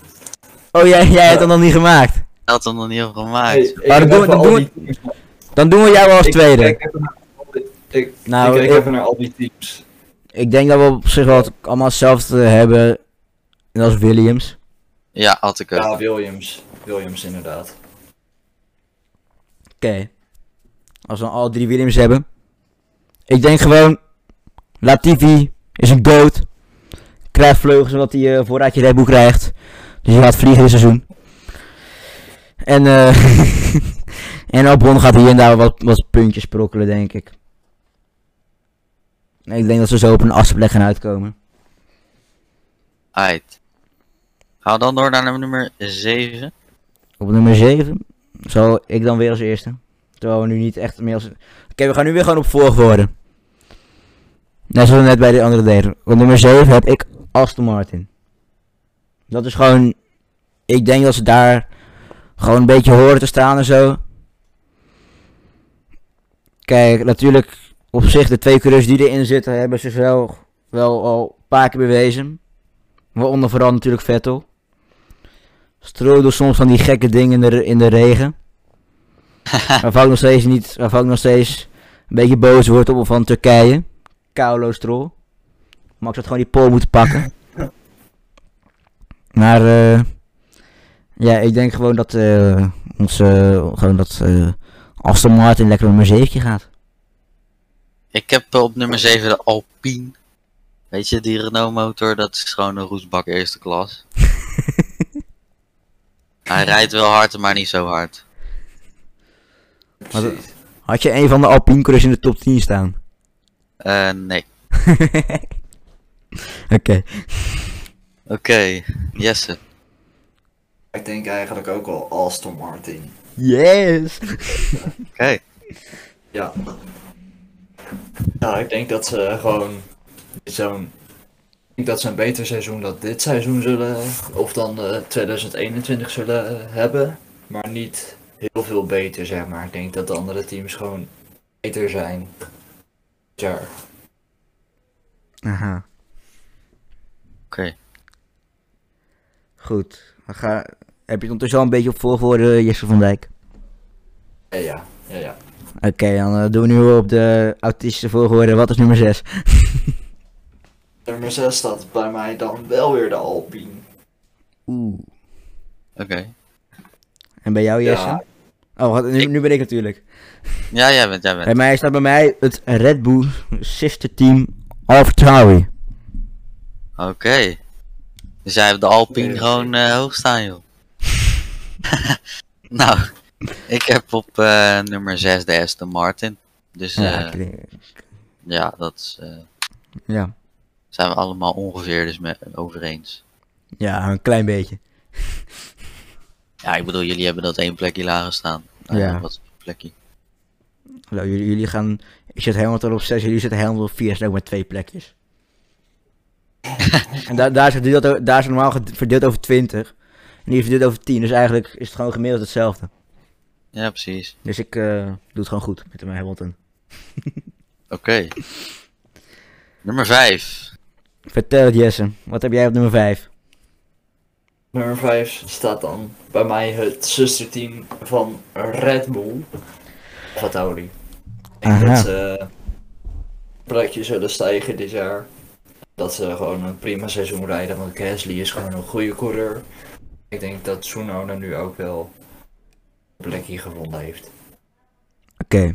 S1: Oh, jij, jij hebt dat nog niet gemaakt.
S2: Dat had hem nog niet gemaakt.
S3: Hey, ik
S1: Maar dan doen we- dan Dan doen we jou als
S3: ik
S1: tweede.
S3: kijk even naar al die- Ik,
S1: Nou,
S3: ik kijk
S1: ik-
S3: even naar al die teams.
S1: Ik denk dat we op zich wel allemaal hetzelfde hebben. Net als Williams.
S2: Ja, had ik.
S3: Ja, Williams. Williams inderdaad.
S1: Oké. Als we dan alle drie Williams hebben. Ik denk gewoon. Latifi is een goat. Krijgt vleugels omdat hij uh, vooruit je Red Bull krijgt. Dus je gaat vliegen dit seizoen. En eh en Albon gaat hier en daar wat, wat puntjes sprokkelen, denk ik. Ik denk dat ze zo op een achtste plek gaan uitkomen.
S2: Uit. We dan door naar nummer 7?
S1: Op nummer 7 zal ik dan weer als eerste. Terwijl we nu niet echt meer als... Oké, we gaan nu weer gewoon op volgorde. Net zoals we net bij de andere deden. Op nummer 7 heb ik Aston Martin. Dat is gewoon... Ik denk dat ze daar gewoon een beetje horen te staan en zo. Kijk, natuurlijk op zich de twee coureurs die erin zitten hebben zich wel, wel al een paar keer bewezen. Waaronder vooral natuurlijk Vettel. Strooi door soms van die gekke dingen in de, in de regen. waarvan ik nog steeds niet, waarvan ik nog steeds een beetje boos word op van Turkije. Kaulo Stroll. Max had gewoon die pol moeten pakken. Maar eh ja, ik denk gewoon dat eh onze gewoon dat eh Aston Martin lekker nummer 7 gaat.
S2: Ik heb op nummer 7 de Alpine. Weet je, die Renault motor, dat is gewoon een roestbak eerste klas. Hij rijdt wel hard, maar niet zo hard.
S1: Had je een van de Alpine coureurs in de top 10 staan?
S2: Eh, nee.
S1: Oké.
S2: Oké, Jesse.
S3: Ik denk eigenlijk ook wel Aston Martin.
S1: Yes!
S2: Oké.
S3: Ja. Ja, ik denk dat ze gewoon zo'n. Ik denk dat ze een beter seizoen dan dit seizoen zullen, of dan eh, 2021 zullen eh, hebben. Maar niet heel veel beter, zeg maar. Ik denk dat de andere teams gewoon beter zijn. Ja.
S1: Aha.
S2: Oké.
S1: Goed. We gaan... Heb je het ondertussen al een beetje op volgorde, Jesse van Dijk?
S3: Ja, ja, ja. ja.
S1: Oké, dan eh, doen we nu op de autistische volgorde. Wat is nummer 6?
S3: Nummer 6 staat bij mij dan wel weer de Alpine.
S1: Oeh.
S2: Oké.
S1: En bij jou, Jesse?
S3: Ja.
S1: Oh, wat, nu,
S2: Ik-
S1: nu ben ik natuurlijk.
S2: Ja, jij bent, jij
S1: Bij
S2: bent.
S1: mij staat bij mij het Red Bull sister team AlphaTauri.
S2: Oké. Dus jij hebt de Alpine gewoon eh, hoog staan, joh. nou, ik heb op eh, nummer 6 de Aston Martin. Dus
S1: Ja,
S2: eh, ja, dat is, eh,
S1: ja.
S2: zijn we allemaal ongeveer dus met, over eens.
S1: ja, een klein beetje.
S2: Ja, ik bedoel, jullie hebben dat één plekje lager staan. Nou,
S1: Ja.
S2: Wat plekje?
S1: Nou, jullie, jullie gaan... Ik zit Hamilton op 6, jullie zitten Hamilton op 4, zijn ook met twee plekjes. en daar daar, is het daar is het normaal verdeeld over 20. En hier verdeeld over 10, dus eigenlijk is het gewoon gemiddeld hetzelfde.
S2: Ja, precies.
S1: Dus ik eh, doe het gewoon goed met mijn Hamilton.
S2: Oké. Nummer 5.
S1: Vertel het Jesse, wat heb jij op nummer 5?
S3: Nummer 5 staat dan bij mij het zusterteam van Red Bull. Alphatauri. Ik denk
S1: Aha.
S3: dat ze plekje zullen stijgen dit jaar. Dat ze gewoon een prima seizoen rijden, want Gasly is gewoon een goede coureur. Ik denk dat Tsunoda nu ook wel een plekje gevonden heeft.
S1: Oké.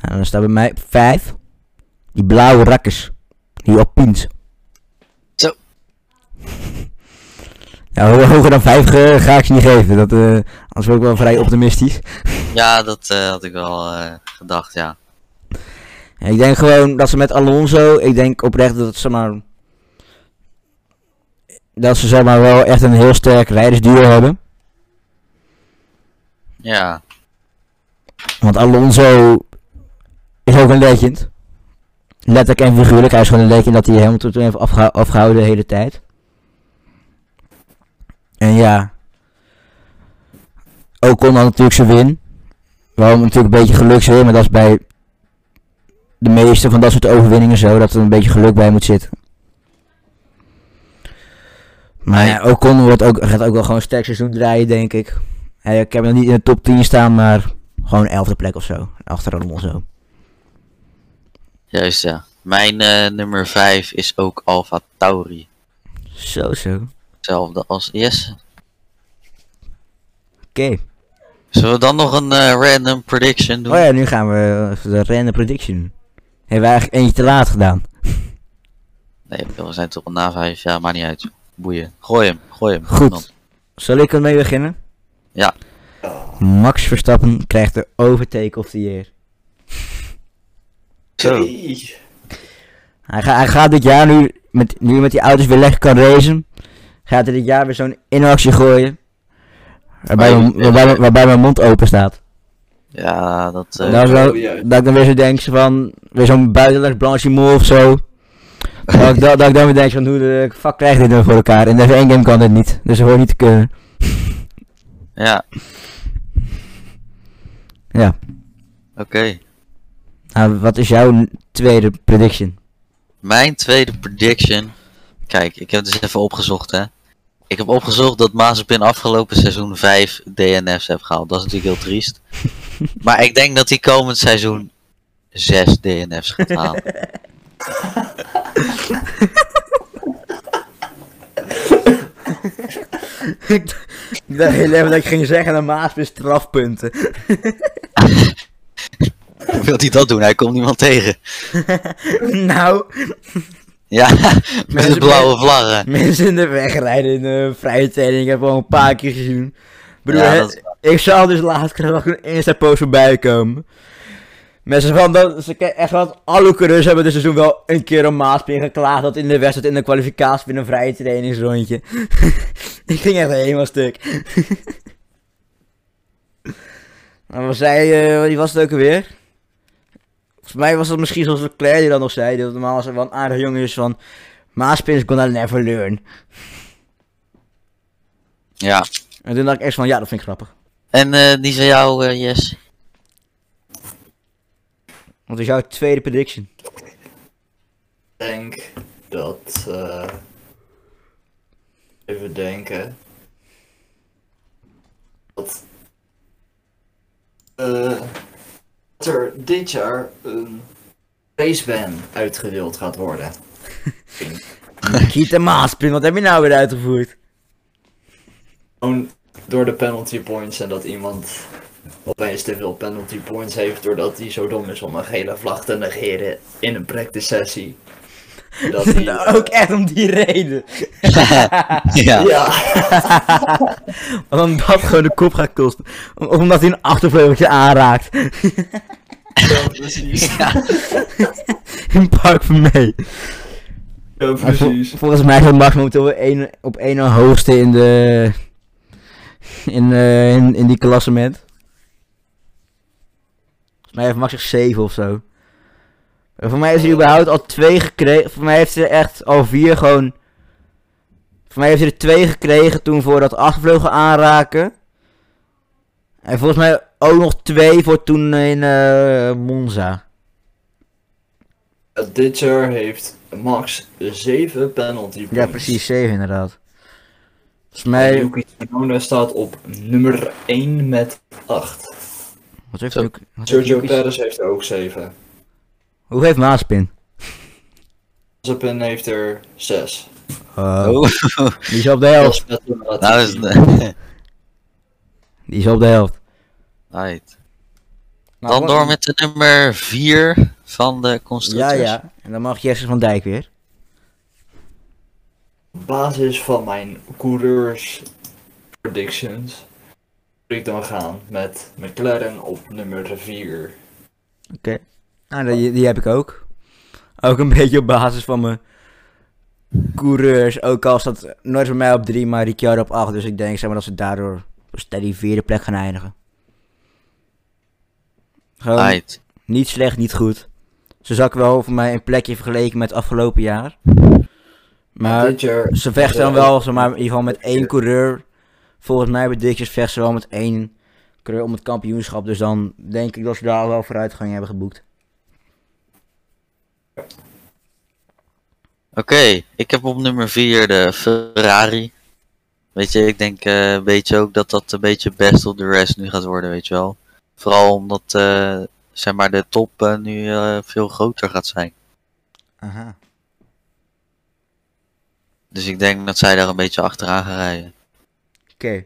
S1: Nou, dan staat bij mij 5. Die blauwe rakkers. Die Alpines.
S2: Zo.
S1: Ja, ho- hoger dan 5 ga ik ze niet geven. Dat, eh anders word ik wel vrij optimistisch.
S2: Ja, dat eh, had ik wel eh, gedacht, ja.
S1: Ja, ik denk gewoon dat ze met Alonso, ik denk oprecht dat het zeg maar, dat ze zeg maar wel echt een heel sterk rijdersduo hebben.
S2: Ja,
S1: Want Alonso is ook een legend. Letterlijk en figuurlijk, hij is gewoon een legend dat hij Hamilton toen heeft afgeha- afgehouden de hele tijd. En ja, Ocon had natuurlijk zijn win. Wel natuurlijk een beetje gelukswin, maar dat is bij de meeste van dat soort overwinningen zo, dat er een beetje geluk bij moet zitten. Maar ja, Ocon wordt ook, gaat ook wel gewoon een sterk seizoen draaien, denk ik. Hey, ik heb hem niet in de top 10 staan, maar gewoon 11e plek of zo. Achter Alonso.
S2: juist ja. Mijn eh, nummer 5 is ook Alpha Tauri.
S1: Zo, zo. Oké.
S2: Hetzelfde als Jesse. Zullen we dan nog een eh, random prediction doen?
S1: Oh ja, nu gaan we even de random prediction. Hebben we eigenlijk eentje te laat gedaan.
S2: Nee, we zijn toch al na 5 jaar, maakt niet uit. Boeien. Gooi hem, gooi hem.
S1: Goed.
S2: Dan.
S1: Zal ik ermee beginnen?
S3: Ja.
S1: Max Verstappen krijgt de overtake of the year.
S2: Zo.
S1: Hij, ga, hij gaat dit jaar nu met, nu met die auto's weer lekker kan racen, gaat hij dit jaar weer zo'n inactie gooien. Waarbij,
S2: Oh, ja.
S1: waarbij, mijn- waarbij mijn mond open staat.
S2: Ja, dat...
S1: Dat is wel-
S3: juist.
S1: Dat ik dan weer zo denk van, weer zo'n buitenlands blanchiment of zo. Dat, ik, dat, dat ik dan weer denk van, hoe de fuck krijg je dit nou voor elkaar? In de F1 game kan dit niet, dus dat hoort niet te kunnen.
S2: ja,
S1: Ja,
S2: oké.
S1: nou, wat is jouw tweede prediction?
S2: Mijn tweede prediction. Kijk, ik heb het dus even opgezocht, hè. Ik heb opgezocht dat Mazepin afgelopen seizoen 5 DNF's heeft gehaald. Dat is natuurlijk heel triest. maar ik denk dat hij komend seizoen 6 DNF's gaat halen.
S1: ik dacht heel even dat ik ging zeggen, een maas is strafpunten.
S2: Hoe wil hij dat doen? Hij komt niemand tegen.
S1: nou,
S2: Ja, met de blauwe vlaggen.
S1: mensen in de weg rijden in de vrije training, ik heb al een paar keer gezien.
S2: Ja, dat is
S1: ik zal dus laatst nog een Insta-post voorbij komen. Mensen van dat, ze echt wat alle coureurs hebben dit seizoen wel een keer een Maaspin geklaagd dat in de wedstrijd in de kwalificatie in een vrije trainingsrondje. ik ging echt helemaal stuk. Maar wat zei, eh, wie was het ook alweer? Volgens mij was het misschien zoals Leclerc die dat nog zei, dat normaal was wel een aardige jongen is van Maaspin is gonna never learn.
S2: Ja.
S1: En toen dacht ik echt van ja, dat vind ik grappig.
S2: En eh, die van jou, eh Yes?
S1: Wat is jouw tweede prediction?
S3: Ik denk dat. eh, even denken. Dat. eh, dat er dit jaar een raceban uitgedeeld gaat worden.
S1: Kiet en Maaspin, wat heb je nou weer uitgevoerd?
S3: Gewoon door de penalty points en dat iemand opeens te veel penalty points heeft doordat hij zo dom is om een gele vlag te negeren in een practice sessie. Dat hij, eh,
S1: Ook echt om die reden.
S2: ja.
S3: Ja,
S1: Want dan dat gewoon de kop gaat kosten. Of omdat hij een achtervleugeltje aanraakt.
S3: ja, precies.
S2: Ja.
S1: In Park van mee.
S3: Ja,
S1: vol-
S3: precies.
S1: volgens mij staat Max momenteel op één, op één hoogste in de... In, eh, in, in die klassement. Mij heeft Max zich 7 of zo. En voor mij heeft hij überhaupt al twee gekregen. Voor mij heeft er echt al vier gewoon... Voor mij heeft hij er twee gekregen toen voor dat achtervleugel aanraken. En volgens mij ook nog twee voor toen in eh, Monza.
S3: Uh, Dit jaar heeft Max 7 penalty points.
S1: Ja, precies, 7 inderdaad. Volgens
S3: En
S1: mij...
S3: Yuki Tsunoda staat op nummer 1 met 8.
S1: Wat heeft
S2: Zo.
S1: Luke- wat heeft
S3: Sergio Perez heeft er ook 7.
S1: Hoe heeft Maaspin?
S3: Mazepin heeft er 6.
S1: Oh,
S2: Oh,
S1: Die is op de helft.
S3: Is
S2: nou.
S1: Die is op de helft.
S2: Right.
S1: Nou,
S2: Dan door met de nummer 4 van de
S1: Ja,
S2: constructeurs.
S1: ja. En dan mag Jesse van Dijk weer.
S3: Op basis van mijn coureurs predictions ik dan gaan met McLaren op nummer 4.
S1: Oké. Nou, die, die heb ik ook. Ook een beetje op basis van mijn coureurs. Ook al staat nooit bij mij op 3, maar Ricciardo op 8. Dus ik denk zeg maar, dat ze daardoor steady vierde plek gaan eindigen. Gewoon
S2: Right.
S1: niet slecht, niet goed. Ze zakken wel voor mij een plekje vergeleken met afgelopen jaar. Maar ze vechten dan wel zeg maar, in ieder geval met één coureur. Volgens mij bij Dikjes vechten ze wel met één coureur om het kampioenschap. Dus dan denk ik dat ze daar wel vooruitgang hebben geboekt.
S2: Oké, ik heb op nummer 4 de Ferrari. Weet je, ik denk eh, een beetje ook dat dat een beetje best of the rest nu gaat worden, weet je wel. Vooral omdat, eh, zeg maar, de top eh, nu veel groter gaat zijn.
S1: Aha.
S2: Dus ik denk dat zij daar een beetje achteraan gaan rijden.
S1: Oké.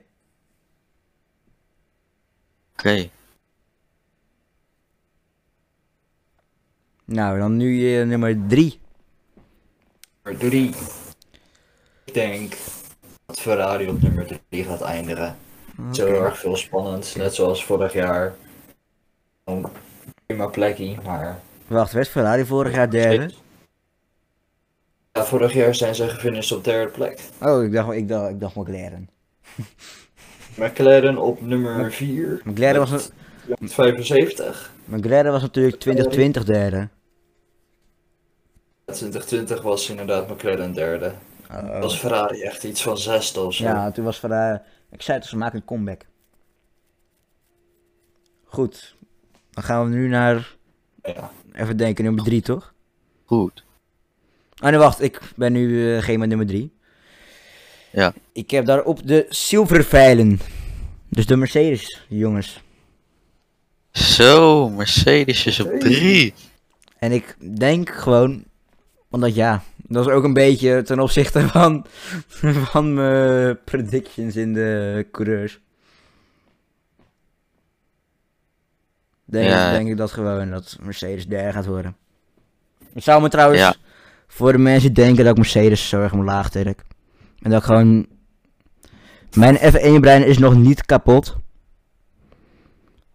S2: Oké.
S1: Nou, dan nu eh, nummer 3.
S3: nummer 3. Ik denk dat Ferrari op nummer 3 gaat eindigen. Zo heel erg veel spannend, net zoals vorig jaar. Een prima plekje, maar
S1: Wacht, werd Ferrari vorig jaar derde?
S3: Ja, vorig jaar zijn ze gefinished op derde plek.
S1: Oh, ik dacht, ik dacht, ik dacht McLaren.
S3: McLaren op nummer 4.
S1: McLaren was,
S3: met 75.
S1: McLaren was natuurlijk 2020 derde.
S3: 2020 was inderdaad McLaren derde.
S1: Oh.
S3: Was Ferrari echt iets van zesde of zo.
S1: Ja, toen was Ferrari... Ik zei het, ze maken een comeback. Goed. Dan gaan we nu naar...
S3: Ja.
S1: Even denken, nummer 3 toch?
S2: Goed.
S1: Oh nee, wacht. Ik ben nu eh geen met nummer 3.
S2: Ja.
S1: Ik heb daarop de zilverveilen. Dus de Mercedes, jongens.
S2: Zo, Mercedes is op. 3.
S1: En ik denk gewoon... Omdat ja, dat is ook een beetje ten opzichte van, van mijn predictions in de coureurs. Denk,
S2: Ja.
S1: denk ik dat gewoon, dat Mercedes derde gaat worden. Het zou me trouwens,
S2: Ja.
S1: voor de mensen die denken dat ik Mercedes zo erg omlaag trek. En dat ik gewoon... Mijn F1 brein is nog niet kapot.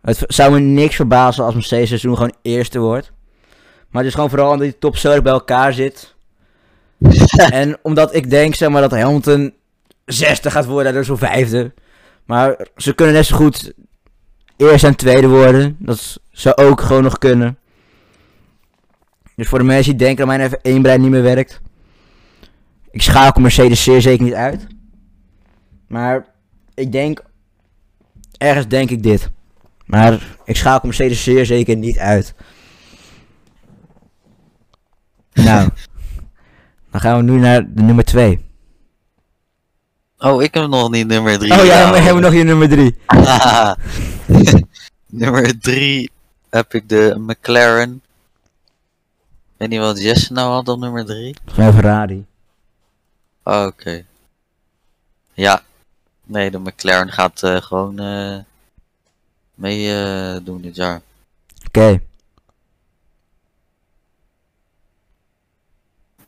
S1: Het zou me niks verbazen als Mercedes seizoen gewoon eerste wordt. Maar het is gewoon vooral omdat die top zo erg bij elkaar zit. en omdat ik denk zeg maar dat Hamilton zesde gaat worden, dus zo'n vijfde. Maar ze kunnen net zo goed eerste en tweede worden. Dat zou ook gewoon nog kunnen. Dus voor de mensen die denken dat mijn F1 brein niet meer werkt. Ik schakel Mercedes zeer zeker niet uit. Maar ik denk, ergens denk ik dit. Maar ik schakel Mercedes zeer zeker niet uit. Nou, dan gaan we nu naar de nummer 2.
S2: Oh, ik heb nog niet nummer 3.
S1: Oh ja, we hebben nog je nummer 3.
S2: nummer 3 heb ik de McLaren. Ik weet niet wat Jesse nou had op nummer 3.
S1: Van Ferrari.
S2: Oh, Oké. Ja. Nee, de McLaren gaat eh, gewoon eh, mee eh, doen dit jaar.
S1: Oké.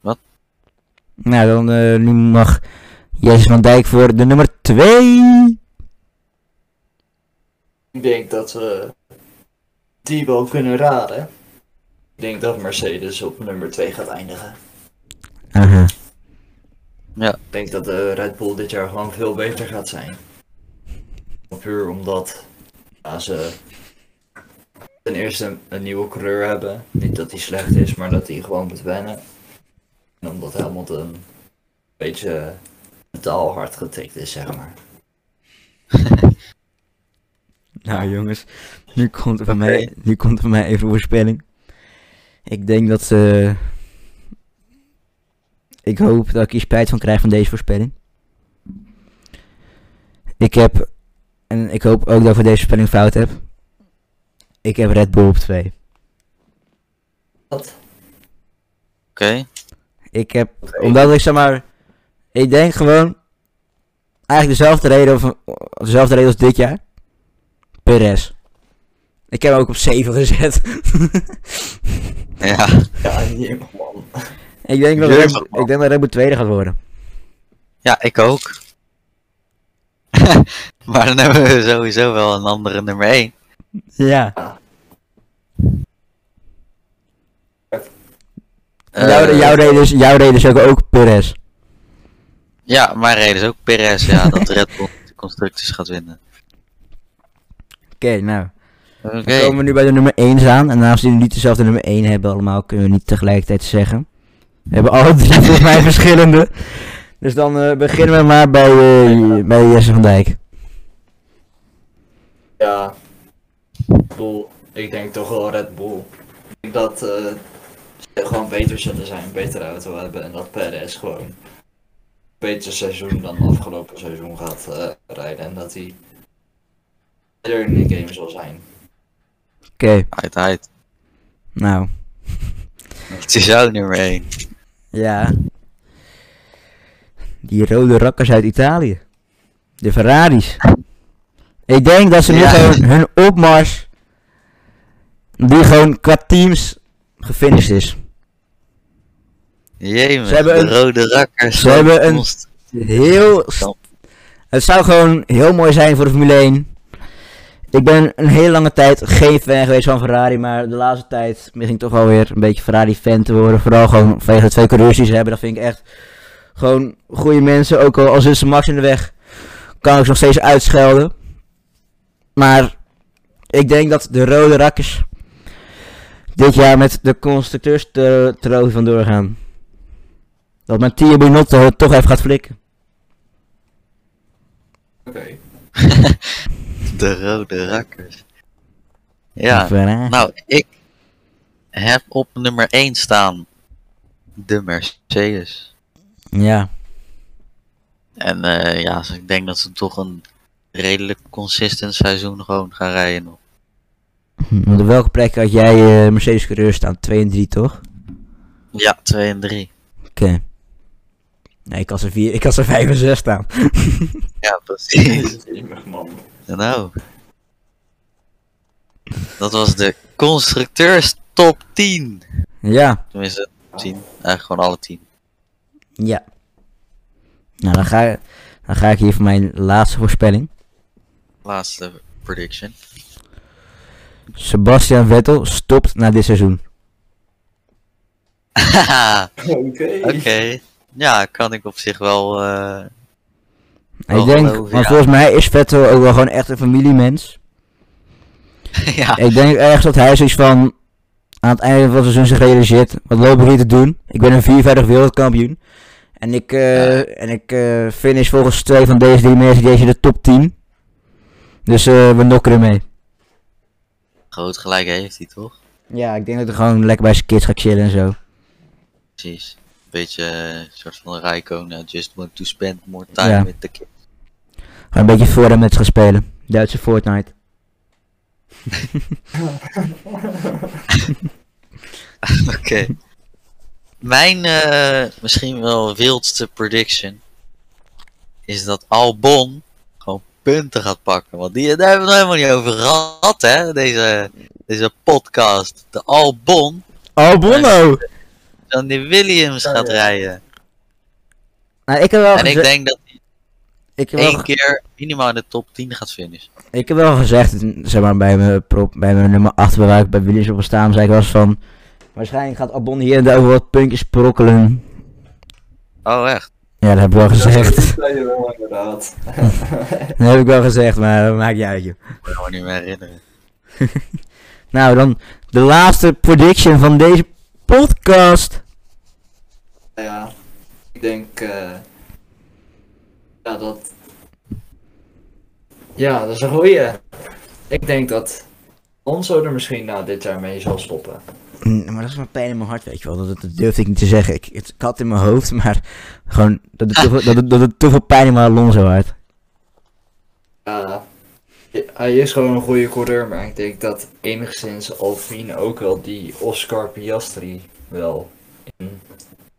S2: Wat?
S1: Nou, dan eh, nu mag Jezus van Dijk voor de nummer 2.
S3: Ik denk dat we die wel kunnen raden. Ik denk dat Mercedes op nummer 2 gaat eindigen.
S1: Aha.
S3: Ik denk dat de Red Bull dit jaar gewoon veel beter gaat zijn. Puur omdat ja, ze ten eerste een nieuwe coureur hebben. Niet dat hij slecht is, maar dat hij gewoon moet wennen. En omdat Hamilton een beetje mentaal hard getikt is, zeg maar.
S1: Nou jongens, nu komt er van mij, nu komt er van mij even een voorspelling. Ik denk dat ze... Ik hoop dat ik hier spijt van krijg van deze voorspelling. Ik heb... En ik hoop ook dat ik voor deze voorspelling fout heb. Ik heb Red Bull op 2.
S3: Wat?
S2: Oké.
S1: Ik heb... Omdat ik zeg maar... Ik denk gewoon... Eigenlijk dezelfde reden, of, dezelfde reden als dit jaar. Perez. Ik heb hem ook op 7 gezet.
S2: Ja.
S3: Ja, hier, man.
S1: Ik denk dat Red, ik denk dat Red Bull tweede gaat worden.
S2: ja, ik ook. maar dan hebben we sowieso wel een andere nummer 1.
S1: Ja.
S2: Eh,
S1: jouw, jouw, reden is, jouw reden is ook, ook Perez.
S2: Ja, mijn reden is ook Perez, ja, dat Red Bull de constructies gaat winnen.
S1: Oké, nou. Dan komen we nu bij de nummer 1 aan. En aangezien we niet dezelfde nummer 1 hebben allemaal, kunnen we niet tegelijkertijd zeggen. We hebben alle drie volgens mij verschillende. Dus dan eh, beginnen we maar bij, eh, bij Jesse van Dijk.
S3: Ja. Ik bedoel, ik denk toch wel Red Bull. Ik denk dat eh, ze gewoon beter zullen zijn, een betere auto hebben en dat Perez gewoon een beter seizoen dan afgelopen seizoen gaat eh, rijden en dat hij beter in de game zal zijn.
S1: Oké,
S2: Uit, uit.
S1: nou.
S2: Het is jouw nummer 1.
S1: Ja. Die rode rakkers uit Italië. De Ferraris. Ik denk dat ze nu
S2: Ja.
S1: gewoon hun opmars. Die gewoon qua teams gefinished is.
S2: Jee,
S1: Ze hebben
S2: de
S1: een-
S2: rode rakkers.
S1: ze hebben een- Heel. Het zou gewoon heel mooi zijn voor de Formule 1. Ik ben een hele lange tijd geen fan geweest van Ferrari, maar de laatste tijd begin ik toch wel weer een beetje Ferrari-fan te worden. Vooral gewoon vanwege de twee coureurs die ze hebben. Dat vind ik echt gewoon goede mensen. Ook al als ze Max in de weg, kan ik ze nog steeds uitschelden. Maar ik denk dat de rode rakkers dit jaar met de constructeurs vandoor gaan. Dat Mattia Binotto het toch even gaat flikken.
S3: Oké.
S2: De rode rakkers. Ja, nou, ik heb op nummer 1 staan de Mercedes.
S1: Ja.
S2: En eh, ja, dus ik denk dat ze toch een redelijk consistent seizoen gewoon gaan rijden nog.
S1: Hm, op welke plek had jij eh, Mercedes coureurs staan? 2 en 3 toch?
S2: Ja, 2 en 3.
S1: Oké. Nee, ik had ze 4, ik had ze 5 en 6 staan.
S2: Ja, precies.
S3: Man.
S2: Nou. Dat was de constructeurs top 10.
S1: ja.
S2: Tenminste, 10. Eigenlijk gewoon alle 10.
S1: Ja. Nou, dan ga, dan ga ik hier voor mijn laatste voorspelling.
S2: Laatste prediction.
S1: Sebastian Vettel stopt na dit seizoen.
S2: Haha,
S3: Oké.
S2: Oké. Ja, kan ik op zich wel. eh,
S1: ik denk, want
S2: ja.
S1: volgens mij is Vettel ook wel gewoon echt een familiemens.
S2: ja.
S1: Ik denk ergens dat hij zoiets van aan het einde van het seizoen zich realiseert. Wat loop ik hier te doen? Ik ben een viervoudig wereldkampioen. En ik,
S2: Ja.
S1: en ik eh, finish volgens twee van deze drie Mercedes in de top 10. Dus eh, we nokken ermee.
S2: Groot gelijk heeft hij toch?
S1: Ja, ik denk dat hij gewoon lekker bij zijn kids gaat chillen en zo.
S2: Precies. Beetje eh, een soort van Rijkonen. Just want to spend more time
S1: Ja.
S2: with the kids.
S1: Gewoon een beetje voor met gaan spelen. Duitse Fortnite.
S2: Oké. Mijn eh, misschien wel wildste prediction is dat Albon gewoon punten gaat pakken. Want die, daar hebben we het nog helemaal niet over gehad, hè? Deze, deze podcast. De Albon
S1: Albono!
S2: dan die Williams gaat
S3: ja.
S2: rijden.
S1: Nou, ik heb wel
S2: En ik denk dat
S1: ik heb wel
S2: één keer minimaal in de top 10 gaat finishen.
S1: Ik heb wel gezegd, zeg maar, bij mijn, prop, bij mijn nummer 8, waar ik bij Williams op staan, zei ik eens van... Waarschijnlijk gaat Albon hier en daar over wat puntjes sprokkelen.
S2: Oh, echt?
S1: Ja, dat heb ik wel gezegd.
S3: Dat zei je wel inderdaad.
S1: Dat heb ik wel gezegd, maar dat maakt niet uit, joh.
S2: Ik kan me niet meer herinneren.
S1: Nou, dan de laatste prediction van deze podcast.
S3: ja, ik denk eh ja, dat. Ja, dat is een goeie. Ik denk dat Onzo er misschien na dit jaar mee zal stoppen.
S1: Mm, Maar dat is mijn pijn in mijn hart, weet je wel. Dat, dat durfde ik niet te zeggen. Ik, het, ik had in mijn hoofd, maar gewoon dat het te veel, dat het, dat het te veel pijn in mijn Alonso had.
S3: Ja, hij is gewoon een goede coureur, maar ik denk dat enigszins Alpine ook wel die Oscar Piastri wel in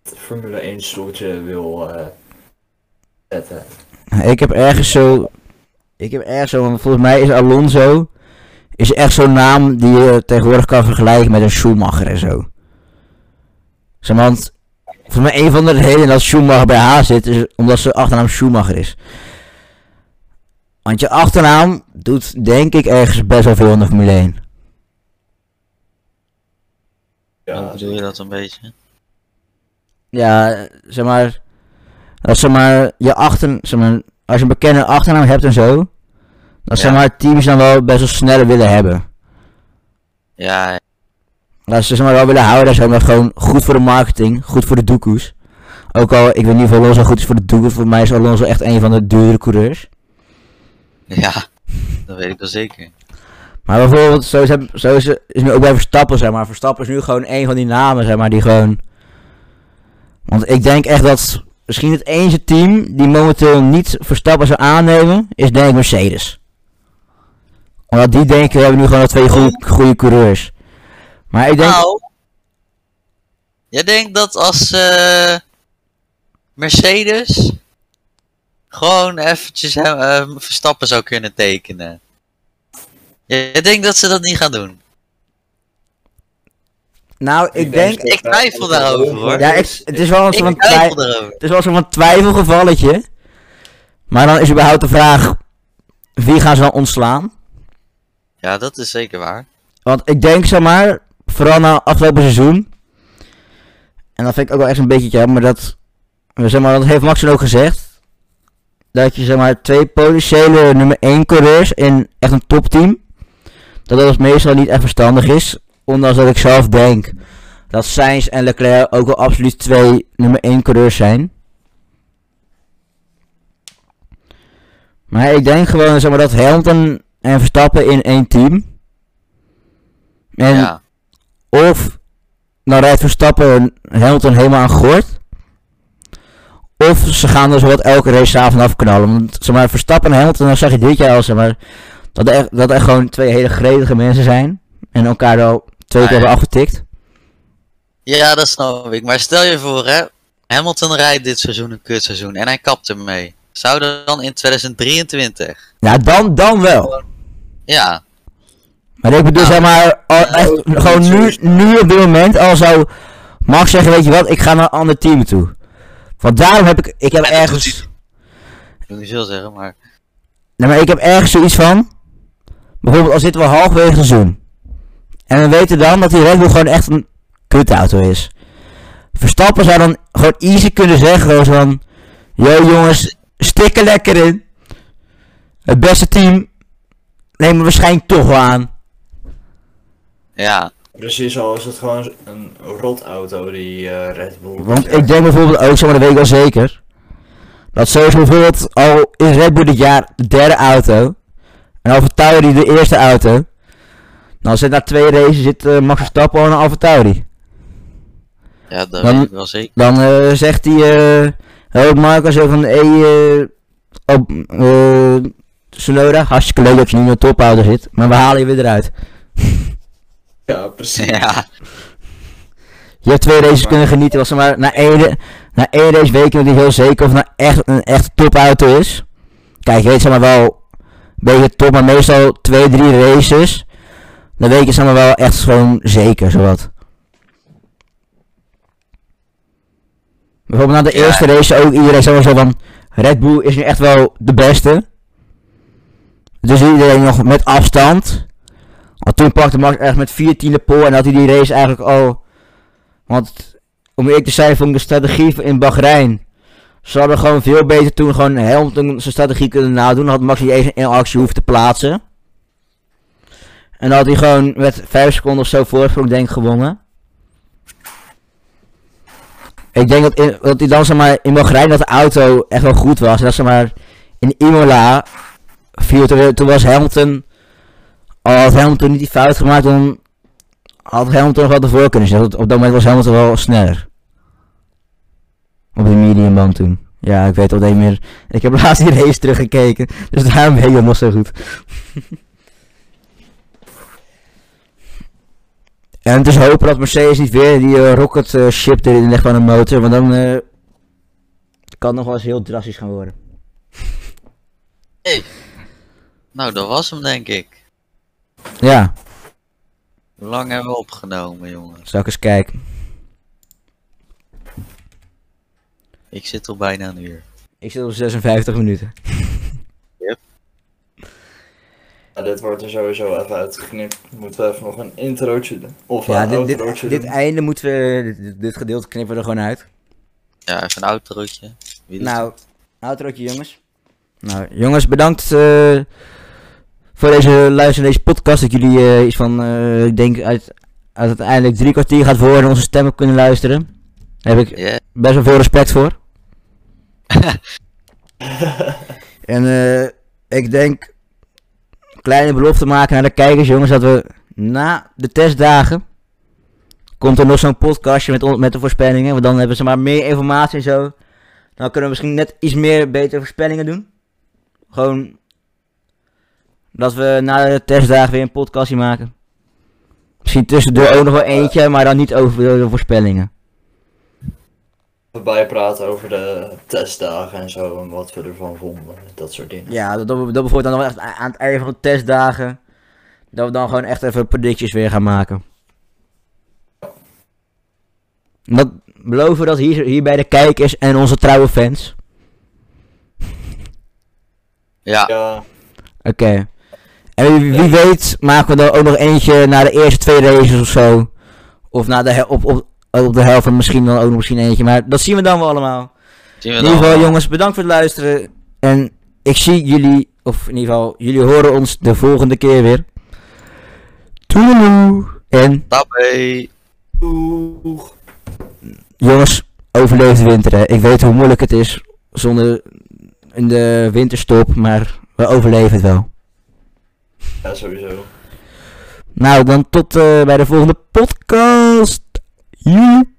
S3: het Formule 1 stoeltje wil eh, zetten.
S1: Ik heb ergens zo. Ik heb ergens zo. Want volgens mij is Alonso. Is echt zo'n naam die je tegenwoordig kan vergelijken met een Schumacher en zo. Zeg maar, want. Volgens mij een van de redenen dat Schumacher bij haar zit. Is omdat zijn achternaam Schumacher is. Want je achternaam doet denk ik ergens best wel veel in de Formule 1.
S2: Hoe
S3: Ja,
S2: bedoel je dat een beetje?
S1: Ja, zeg maar. Als zeg maar je achter, zeg maar, als je een bekende achternaam hebt en zo, dan zeg
S2: Ja.
S1: maar teams dan wel best wel sneller willen hebben.
S2: Ja,
S1: Dat ze zeg maar wel willen houden, zeg maar gewoon goed voor de marketing, goed voor de doekoes. Ook al, ik weet niet of Alonso goed is voor de doekoes, voor mij is Alonso echt een van de duurdere coureurs.
S2: ja, dat weet ik wel zeker.
S1: Maar bijvoorbeeld, zo is, het- zo is, het- is nu ook bij Verstappen, zeg maar. Verstappen is nu gewoon een van die namen, zeg maar, die gewoon... Want ik denk echt dat misschien het enige team die momenteel niet Verstappen zou aannemen, is denk ik Mercedes. Omdat die denken, we hebben nu gewoon al twee goede, coureurs. Maar ik denk...
S2: Nou, jij denkt dat als eh, Mercedes gewoon eventjes hem, eh, Verstappen zou kunnen tekenen. Jij denkt dat ze dat niet gaan doen?
S1: Nou, ik denk...
S2: Ik twijfel daarover, hoor.
S1: Ja, ik, het is wel een soort van. Het is wel zo'n twijfelgevalletje. Maar dan is überhaupt de vraag: wie gaan ze dan ontslaan?
S2: Ja, dat is zeker waar.
S1: Want ik denk, zeg maar, vooral na afgelopen seizoen. En dat vind ik ook wel echt een beetje jammer dat. Zeg maar, dat heeft Max dan ook gezegd. Dat je zeg maar twee potentiële nummer 1 coureurs in echt een topteam. Dat dat meestal niet echt verstandig is. Ondanks dat ik zelf denk dat Sainz en Leclerc ook wel absoluut twee nummer 1 coureurs zijn. Maar ik denk gewoon zeg maar, dat Hamilton en Verstappen in één team. En
S2: ja.
S1: of dan rijdt Verstappen Hamilton helemaal aan. Of ze gaan dus wat elke race avond afknallen. Want zeg maar, Verstappen en Hamilton, dan zag je dit jaar al, zeg maar, dat er, echt, dat er gewoon twee hele gretige mensen zijn. En elkaar al twee keer hebben afgetikt.
S2: ja, dat snap ik. Maar stel je voor, hè. Hamilton rijdt dit seizoen een kutseizoen en hij kapt ermee. Zou er dan in 2023?
S1: Ja, dan, dan wel.
S2: Ja,
S1: Maar ik bedoel,
S2: Nou,
S1: zeg maar, al, echt,
S3: ook
S1: gewoon nu, nu op dit moment al zou Max zeggen, weet je wat, ik ga naar een ander team toe. Want daarom heb ik, ik heb
S2: dat
S1: ergens...
S2: ik wil niet veel zeggen, maar...
S1: Nee, maar ik heb ergens zoiets van. Bijvoorbeeld, al zitten we halverwege het seizoen. En we weten dan dat die Red Bull gewoon echt een kutauto is. Verstappen zou dan gewoon easy kunnen zeggen: gewoon van. Yo jongens, stik er lekker in. Het beste team nemen we waarschijnlijk toch wel aan.
S2: Ja,
S3: Precies al is het gewoon een rotauto die eh, Red Bull.
S1: Want ik denk bijvoorbeeld ook, zeg maar, dat weet ik wel zeker. Dat sowieso bijvoorbeeld al is Red Bull dit jaar de derde auto. En Alfa Tauri de eerste auto. Dan zit na twee races zit eh, Max Verstappen al een Alfa Tauri.
S2: ja dat
S1: Dan-
S2: weet ik wel zeker.
S1: Dan eh, zegt hij, eh oh Marco zo van, hé, hey, eh, Sonoda, hartstikke leuk dat je nu in een topauto zit, maar we halen je weer eruit.
S3: Ja, precies.
S2: Ja,
S1: Je hebt twee races kunnen genieten, was er maar na één, na één race weet je nog niet heel zeker of het nou echt een echt topauto is. Kijk, je weet zeg maar wel een beetje top, maar meestal twee, drie races, dan weet je zeg maar wel echt gewoon zeker, zowat. Bijvoorbeeld na de
S2: Ja.
S1: eerste race ook iedereen zo van, Red Bull is nu echt wel de beste. Dus iedereen nog met afstand. Want toen pakte Max echt met vier tiende pol en had hij die race eigenlijk al want om eerlijk te zijn, vond ik de strategie in Bahrein. Ze hadden gewoon veel beter toen gewoon Hamilton zijn strategie kunnen nadoen. Dan had Max niet eens een actie hoeven te plaatsen. En dan had hij gewoon met 5 seconden of zo voorsprong denk gewonnen. Ik denk dat, in, dat hij dan zeg maar in Bahrein dat de auto echt wel goed was. Dat zeg maar in Imola viel toen, toen was Hamilton. Al had Hamilton niet die fout gemaakt, dan had Hamilton nog wel ervoor kunnen zitten. want Op dat moment was Hamilton wel sneller. Op de mediumband toen. Ja, ik weet al niet meer. Ik heb laatst die race teruggekeken. Dus daarom weet ik het nog zo goed. en het is hopen dat Mercedes niet weer die eh, rocket eh, ship erin legt van een motor. Want dan eh, kan het nog wel eens heel drastisch gaan worden.
S2: nou dat was hem denk ik.
S1: Ja,
S2: Hoe lang hebben we opgenomen, jongens?
S1: zal ik eens kijken.
S2: Ik zit al bijna een uur.
S1: Ik zit op 56 minuten.
S3: Ja, dit wordt er sowieso even uitgeknipt. Moeten we even nog een introotje doen. Of
S1: Ja,
S3: een
S1: dit, dit,
S3: outrootje
S1: dit
S3: doen.
S1: einde moeten we. Dit, gedeelte knippen we er gewoon uit.
S2: Ja, even een outrootje.
S1: Nou, outrootje jongens. Nou, jongens, bedankt eh, voor deze luister naar deze podcast. Dat jullie eh, iets van, eh, ik denk, uit, uit uiteindelijk drie kwartier gaat voor en onze stemmen kunnen luisteren. Daar heb ik best wel veel respect voor. en eh, ik denk, kleine belofte maken naar de kijkers, jongens, dat we na de testdagen komt er nog zo'n podcastje met, met de voorspellingen. Want dan hebben ze maar meer informatie en zo. Dan kunnen we misschien net iets meer betere voorspellingen doen. Gewoon dat we na de testdagen weer een podcastje maken. Misschien tussendoor ook nog wel eentje, maar dan niet over de voorspellingen.
S3: Bijpraten over de testdagen en zo. En wat we ervan vonden. Dat soort dingen.
S1: Ja, dat, dat, dat bijvoorbeeld dan nog echt aan het einde van de testdagen. Dat we dan gewoon echt even predicties weer gaan maken. Dat beloven we dat hier, hier bij de kijkers en onze trouwe fans.
S2: ja.
S3: Ja,
S1: Oké. En wie, wie weet maken we er ook nog eentje na de eerste twee races of zo. Of na de op, op, op de helft en misschien dan ook nog misschien eentje. Maar dat zien we dan wel allemaal.
S2: Zien we
S1: In ieder geval jongens, bedankt voor het luisteren. En ik zie jullie, of in ieder geval, jullie horen ons de volgende keer weer. Toedeloe. En
S2: Tabé.
S3: Oeh.
S1: jongens, overleef de winter hè. Ik weet hoe moeilijk het is zonder in de winterstop, maar we overleven het wel.
S3: Ja, sowieso.
S1: Nou, dan tot eh, bij de volgende podcast. 嗯。